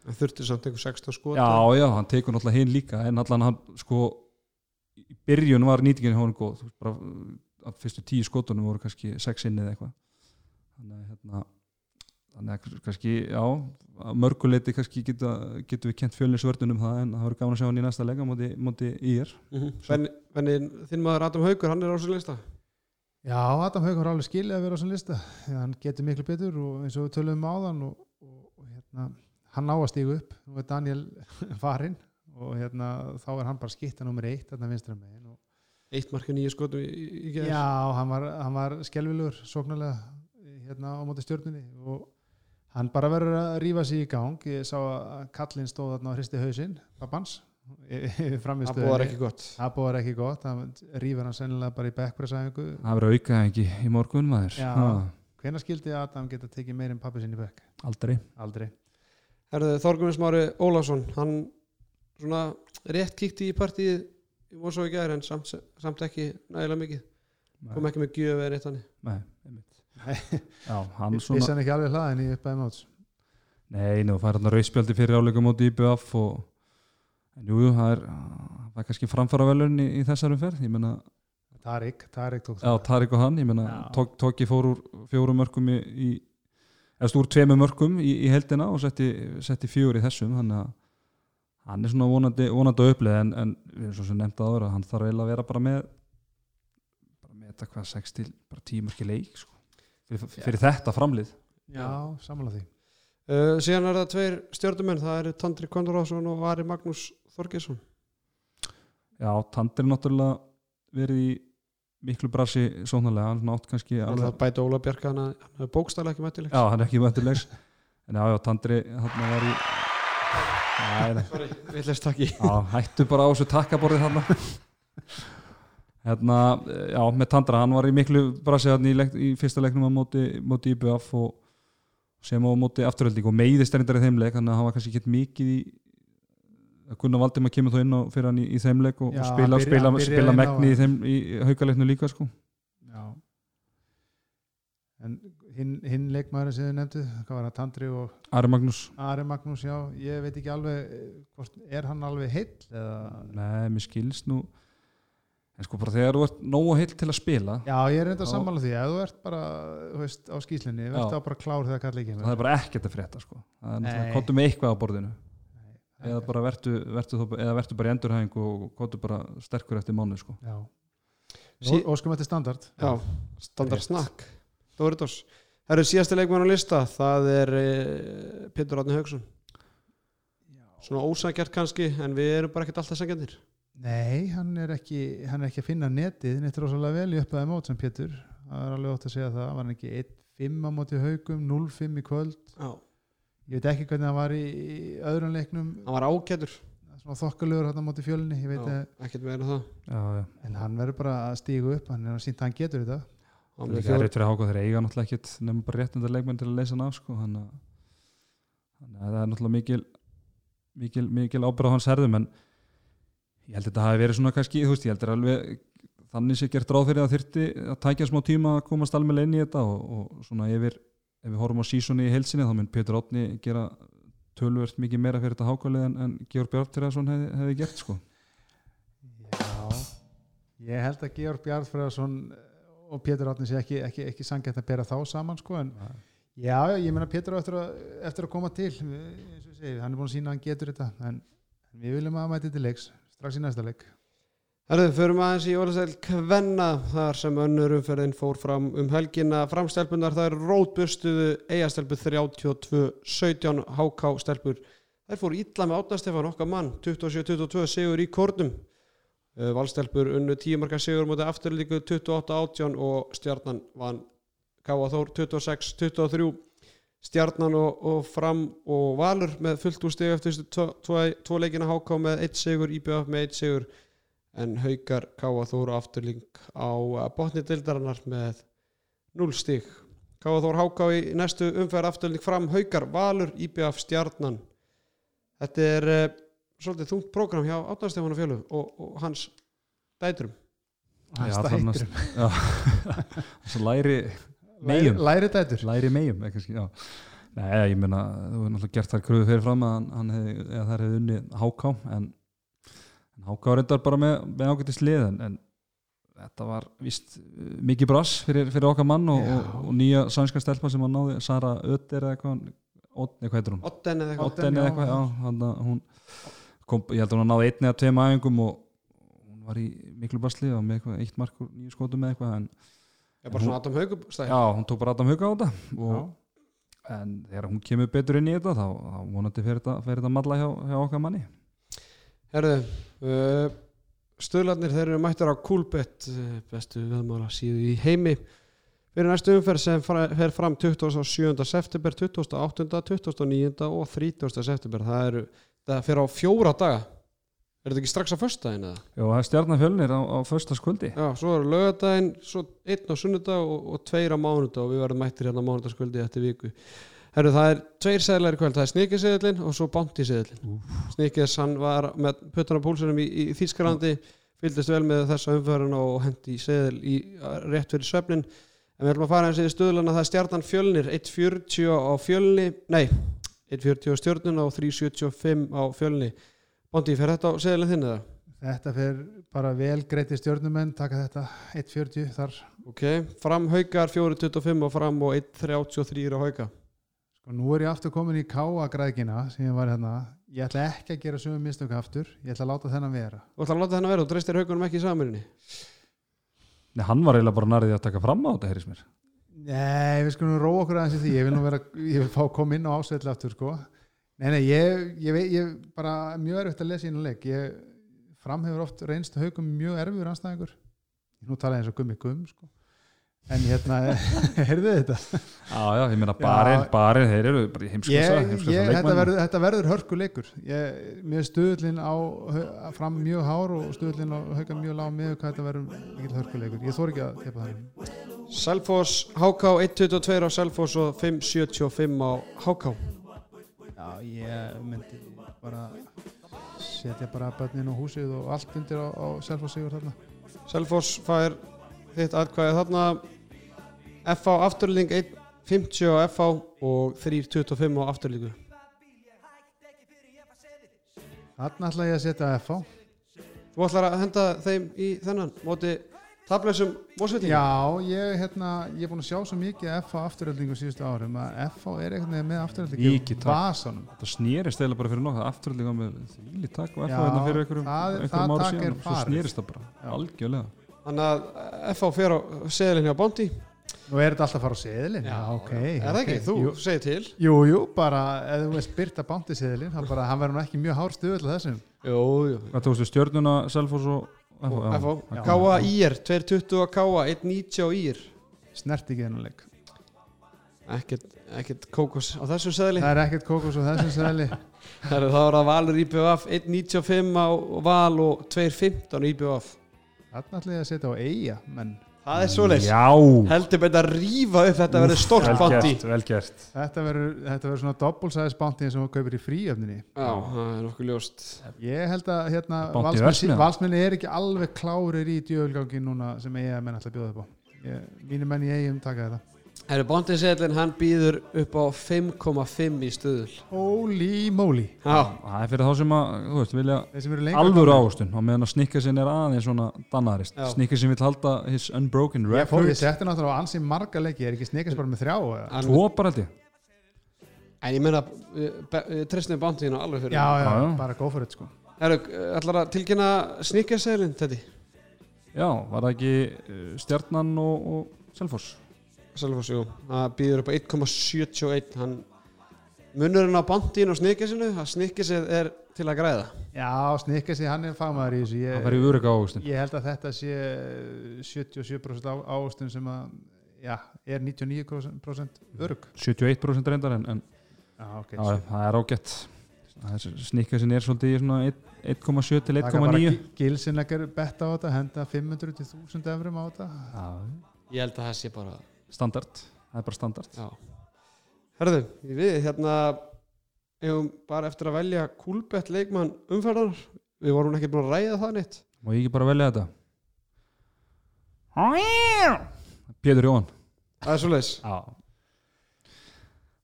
Það þurfti samt einhver 16 skot Já, já, hann tekur náttúrulega hinn líka. En allan hann sko í byrjun var nýtingin hann góð. Bara að fyrstu tíu skotunum voru kannski sex inn eða eitthvað. Þannig að hérna þannig að kannski, já mörguleiti kannski geta, getum við kent fjölninsvörnum um það en það verður gaman að sjá hann í næsta leika móti, móti ír. Mm -hmm. Venni, þinn maður Adam Haugur, hann er á þessu lista? Já, Adam Haugur er alveg skilið að vera á svona lista. Að hann getur miklu betur og eins og við tölum um áðan og, og, og hérna, hann ná að stígu upp. Nú er Daniel farinn og hérna, þá er hann bara skipta nummer eitt þarna vinstra megin og Eitt marka nýju skotum í, í, í gær. Já, hann var, hann var skelvilegur sóknarlega hérna á móti stjórnunni og hann bara verður að rífa sig í gang. Ég sá að kallinn stóð þarna á hristi hausinn pappans Það búðar ekki gott. Það búðar ekki gott. Hann rífur hann sennilega bara í backpressæfingu það verður auka ekki í morgun maður. Já. Ha, hvenær skildi Adam geta tekið meir en pappi sinni í back? aldrei. Aldrei. Herðu, Þorgunni Smári Ólafsson hann svona rétt kíkti í partíið í Mosó í gær en samt, samt ekki nægilega mikið. Kom ekki með gjöf eða neitt hann Nei, einmitt. Já, hann svona hann ekki alveg hlaðin í uppæði móts Nei, nú fær hann rauðspjaldi fyrir áleikum móti IBF og en jú, jú, það er það er kannski framfara velun í, í þessarum ferð ég menna, Tarik, Tarik tók já, Tarik og hann ég menna, Já. tók, tóki fór úr fjórum mörgum í, í eða úr tveimu mörgum í, í heldina og setti, setti fjögur í þessum þannig að hann er svona vonandi, vonandi að upplega en, en við erum svo sem nefnt áður að hann þarf eiginlega að vera bara með bara með þetta hvað 6 til bara 10 mörki leik sko. Fyrir, fyrir þetta framlið. Já, samanlega því. Uh, síðan er það tveir stjórnumenn það eru Tandri Konrásson og Ari Magnús Þorgesson Já, Tandir er náttúrulega verið í miklu brasi sóknarlega, hann nátt kannski það alveg, bæti Óla Bjarka hann er bókstæðlega ekki mættileg já, hann er ekki mættilegs. En já, já, Tandri hann var í Nei, nei, Sorry, villast takki já, hættu bara á þessu takkaborðið hann hérna, já, með Tandra hann var í miklu brasi hann í, leik, í fyrsta leiknum á móti, móti IBF og sem á móti afturhalding og meiðist reyndar í þeim leik, þannig að hann var kannski ekki mikið í að Gunnar Valdimar kemur þó inn og fyrir hann í, í þeim leik og, Já, og spila, byrja- spila, byrjaði spila inn á- megni í, í haukaleiknu líka sko. Já. En hinn, hinn leikmaður sem þið nefndu, hvað var það, Tandri og Ari Magnús. Ari Magnús, já, ég veit ekki alveg eh, er hann alveg heill eða Nei, mér skilst nú en sko bara þegar þú ert nógu heilt til að spila Já, ég er reynda að Já. sammála því ef þú ert bara, þú veist, á skýslinni Já. verður það bara klár þegar kall ekki það er bara ekkert að frétta sko. Nei. kottu með eitthvað á borðinu eða bara vertu, vertu, þó- eða vertu bara í endurhæðing og kottu bara sterkur eftir mánu sko. Já, Sí- sí. óskum þetta standard Já, standard snakk Doritos Það eru síðasti leikmann á lista Það er uh, Pétur Átni Haugsson Svona ósækjart kannski En við erum bara ekkert alltaf sækjarnir Nei, hann er ekki, hann er ekki að finna netið neitt rosalega vel í uppaði mót sem Pétur. Það er alveg ótt að segja það, var hann ekki 1-5 á móti haugum, 0-5 í kvöld? Já. Ég veit ekki hvernig hann var í, í öðrum leiknum. Hann var ágætur. Þokkalögur hann á móti fjölni ég veit Já, að, já, já. en hann verður bara að stígu upp hann er að sýnta að hann getur þetta. Hann það er rétt fyrir háka þeir eiga náttúrulega ekkit nefnum bara réttundar leikmenn til að leysa hann af sko. að- þannig að það er náttúrulega mikil mikil, mikil ábyrð á hans herðum en ég held að þetta hafi verið svona kannski, veist, ég held að alveg þannig sé gert ráð fyrir að þyrti að tækja smá tíma að komast alveg inn í þetta og, og svona yfir, ef við horfum á sísoni í heilsinni þá mun Pétur Átni gera tölvert mikið meira fyrir þetta hákalið en, en Georg Björn hefði, hefði gert sko. Já, ég held að Georg Bjarnfræðarsson og Pétur Átni sé ekki, ekki, ekki sangjætt að bera þá saman sko, en já, já, ég meina Pétur á eftir að, eftir að koma til eins og ég segi, hann er búin að sína að hann getur þetta en, við viljum að mæti til leiks strax í næsta leik. Herðu, förum aðeins í Ólasæl Kvenna þar sem önnur umferðin fór fram um helgina. Framstelpunar það er rótbustuðu eigastelpu 32-17 HK stelpur þær fór illa með Átna Stefán okkar mann 27-22 sigur í kórnum. Valstelpur unnu 10 marka sigur mútið afturlíku 28-18 og stjarnan vann Káa Þór 26-23 stjarnan og, og fram og valur með fullt úr stig eftir þessu tvo, tvo, tvo leikina. HK með 1 sigur IBF með 1 sigur. En haukar Káa Þór afturling á botni dildarinnar með 0 stig. Káa Þór HK í næstu umferð afturling fram haukar Valur IBF Stjarnan. Þetta er uh, svolítið þungt prógram hjá Átnarstefán og fjölu og, og hans dæturum þarna- Já, svo læri. Læri- læri dætur. Læri megjum. Nei, ég meina, þú hefur náttúrulega gert þar kröfu fyrir fram að eða þær hefði unni háká en, en háká reyndar bara með, með ágættis lið en, en þetta var víst uh, mikið brass fyrir, fyrir okkar mann og, og, og nýja sænska stelpa sem hann náði Sara Ötter eða eitthvað? Otten eða eitthvað. Otten, eða eitthvað, ég held að hún náði einni eða tveim æfingum og hún var í miklu basli og með eitthvað eitt mark og nýju skotum með eitthvað en ég er bara svona Adam Haugum stæð já, hún tók bara Adam Hauka á þetta og, en þegar hún kemur betur inn í þetta þá, þá vonandi fer þetta, fer þetta malla hjá, hjá okkar manni Herðu, uh, stöðlarnir þeir eru mættir á Coolbet uh, bestu viðmála síðu í heimi fyrir næstu umferð sem fer fram 27. september 28. 29. og 30. september það eru, það fer á fjóra daga er þetta ekki strax á föstudaginn eða? Já, það er stjarnafjölnir á, á föstaskvöldi Já, svo er lögadaginn, svo einn á sunnudag og, og tveir á mánudag og við verðum mættir hérna mánudagskvöldi eftir viku. Herru, það er tveir seðlar í kvöld, það er snikiseðlin og svo bántiseðlin Snikis, hann var með puttan á púlsunum í, í Þýskalandi fylgdist vel með þessa umförun og hendi í seðl í, rétt fyrir svefnin en við ætlum að fara eins í stuðlana það er stjarnan fjölnir 1.40 á fjölni nei, 1.40 á stjörnuna og 3.75 á fjölni Bóndi, fer þetta á seðlinn þinn eða? Þetta fer bara vel greiti stjórnumenn taka þetta 1.40 þar. Ok, fram haukar 4.25 og fram og 1.33 á hauka. Sko nú er ég aftur komin í káa græðkina sem ég var hérna. Ég ætla ekki að gera sömu mistöku aftur. Ég ætla að láta þennan vera. Þú ætlar að láta þennan vera, þú dreistir haugunum ekki í samirinni Nei, hann var eiginlega bara nærið að taka fram á þetta, heyrðis mér. Nei, við skulum róa okkur aðeins í því. Ég vil nú vera, ég vil fá að koma inn á ásveitlega aftur sko Nei, nei, ég, ég, veit- ég bara mjög erfitt að lesa inn á leik. Ég framhefur oft reynst haugum mjög erfiður anstæðingur nú tala ég eins og gummi gum sko. En hérna, heyrðu þetta? Já, já, ég meina barinn, barinn, þeir eru bara í ég, þetta, verður, þetta verður hörku leikur. Ég, mér stuðlinn á fram mjög hár og stuðlinn á hauga mjög lág með hvað þetta verður hörku leikur. Ég þór ekki að tepa það. Selfoss, HK 1.22 á Selfoss og 5.75 á HK Já, ég myndi bara setja bara börnin á húsið og allt undir á, á Selfoss sigur þarna. Selfoss fær þitt atkvæði þarna. FH afturling 1.50 á FH og 3.25 á afturlingu Þarna ætla ég að setja FH Þú ætlar að henda þeim í þennan móti tableysum mósveiting Já, ég, hérna, ég er búin að sjá svo mikið FH afturöldingu síðustu árum að FH er einhvern veginn með afturöldingu vasanum. Þetta snýrist eða bara fyrir nokkuð afturlega með þvíli takk og Já, FH hérna fyrir einhverjum, það- það er síðan. Og svo snýrist það bara, Já. algjörlega. Þannig að FH fer á seðilinn hjá Bondi Nú er þetta alltaf að fara á seðilinn? Ok Er það ekki? ok. Þú Jú, segir til. Jú, jú, bara ef þú veist byrta bántiseðilinn hann, bara, hann verður nú ekki mjög hár stuðull á þessum. Jú, jú. Hvað tókstu stjörnuna, Selfoss og Káa Ír 220 að Káa 190 á Ír snert ekki þennan leik. Ekkert, ekkert kókos á þessu seðli. Það er ekkert kókos á þessum seðli. Það er það Valur IBF 195 á Val og 215 á IBF þarna ætla ég að setja á eiga menn Það er svoleiðis. Já, Heldur betur að rífa upp þetta bandi gert, vel gert. Þetta verður, svona doppulsæðis bánti og þú kaupir í fríöfninni. Já, það er nokkuð ljóst. Ég held að hérna, valsmenni er ekki alveg klárir í djöfulgangi núna sem eiga menn ætla að bjóða upp á. Ég, mínu menn í eigum taka þetta Herru, Bondi seðlinn hann býður upp á 5,5 í stuðul. Holy moly. Já, Það er fyrir þá sem að, þú veist, vilja þeir sem eru lengra alvöru ávistun og meðan að snikka er aðeins svona dannaðarist Já. snikka sem vil halda his unbroken ég fór, ég record setti náttúrulega á ansi marga leiki. Er ekki snikast bara með þrjá eða? en, Tvo bara held ég. En ég meina við tristum Bondinu alveg fyrir já, já, Já, já. bara go for it sko. Herru, ætlar að tilkynna snikkaseðlinn þetta Já, var það ekki uh, Stjarnan og, og Selfoss Selfoss, jú, það býður upp á 1,71 hann munurinn á Bondinu og snikkasinu að snikkasið er til að græða. Já, snikast hann er fagmaður í þessu. Það var í ég, vörega ávistun ég held að þetta sé 77% á, ávöxtun sem að já, er 99% örg 71% reyndar en, en já, ok, já, það er ágætt. Snikka sem er svolítið í svona 1 1,7 til 1,9 Gilsinlegar betta á þetta henda 500 til 1000 eurum á þetta. Já, Ég held að það sé bara standard, það er bara standard. Já. Herðu, við hérna eigum bara eftir að velja kúlbett leikmann umferðar við vorum ekki búin að ræða það neitt. Má ég ekki bara velja þetta? Pétur Jóhann. Það er svoleiðis. Já.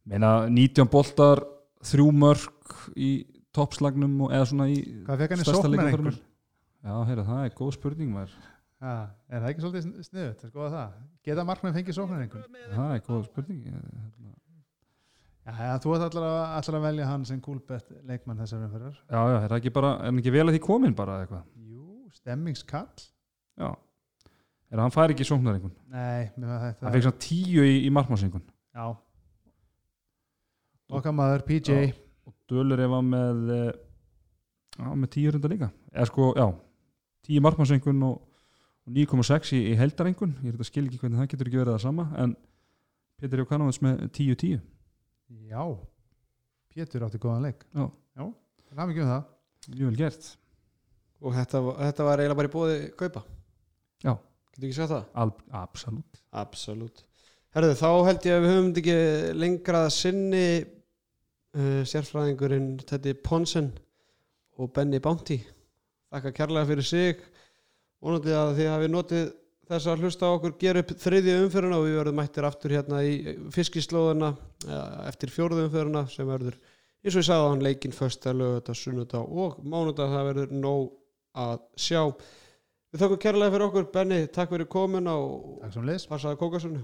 Meina 19 boltar þrjú mörg í toppslagnum og, eða svona í Hvað fekk hann í stærsta sóknar einhvern? Já, heyra, það er góð spurning maður Ja, er það ekki svolítið sniðut að skoða það? Geta markmenn fengið sóknar einhvern? Það er góð spurning Já, Já, ja, þú ert allar að, velja hann sem kúlbett leikmann þessar umferðar já, er það ekki bara, er hann ekki vel að því komin bara eitthvað? Jú, stemmingskall Já Er það hann fær ekki sóknar einhvern? Nei, mér var þetta Það fekk svona tíu í, í markmannsengun Já Okkar maður, PJ Já. og Dölur hann með eh, já, með tíu runda líka eða sko, já, tíu markmannsengun og, og 9,6 í, í heldarengun ég er þetta skil ekki hvernig það getur ekki verið það sama en Pétur Jókanovits með 10-10 Já. Pétur átti góðan leik. Já. Já, það er mikið um það. Mjög vel gert. Og þetta, var- þetta var eiginlega bara í bóði kaupa. Já. Getur ekki sagt það? Al, absolutt. Absolutt. Herðu, þá held ég að við höfum ekki lengra að sinni uh, sérfræðingurinn Teddy Ponsen og Benny Bounty. Þakka kærlega fyrir sig vonandi að þið hafi notið þess að hlusta á okkur gera upp þriðju umfyruna og við verðum mættir aftur hérna í fiskislóðuna eh, eftir fjóruðu umfyruna sem verður eins og ég sagði á hann leikinn fösta, lögata, sunnuta og mánuta það verður nóg að sjá. Við þakkum kærlega fyrir okkur. Benny, takk fyrir komin og passaði kókasunni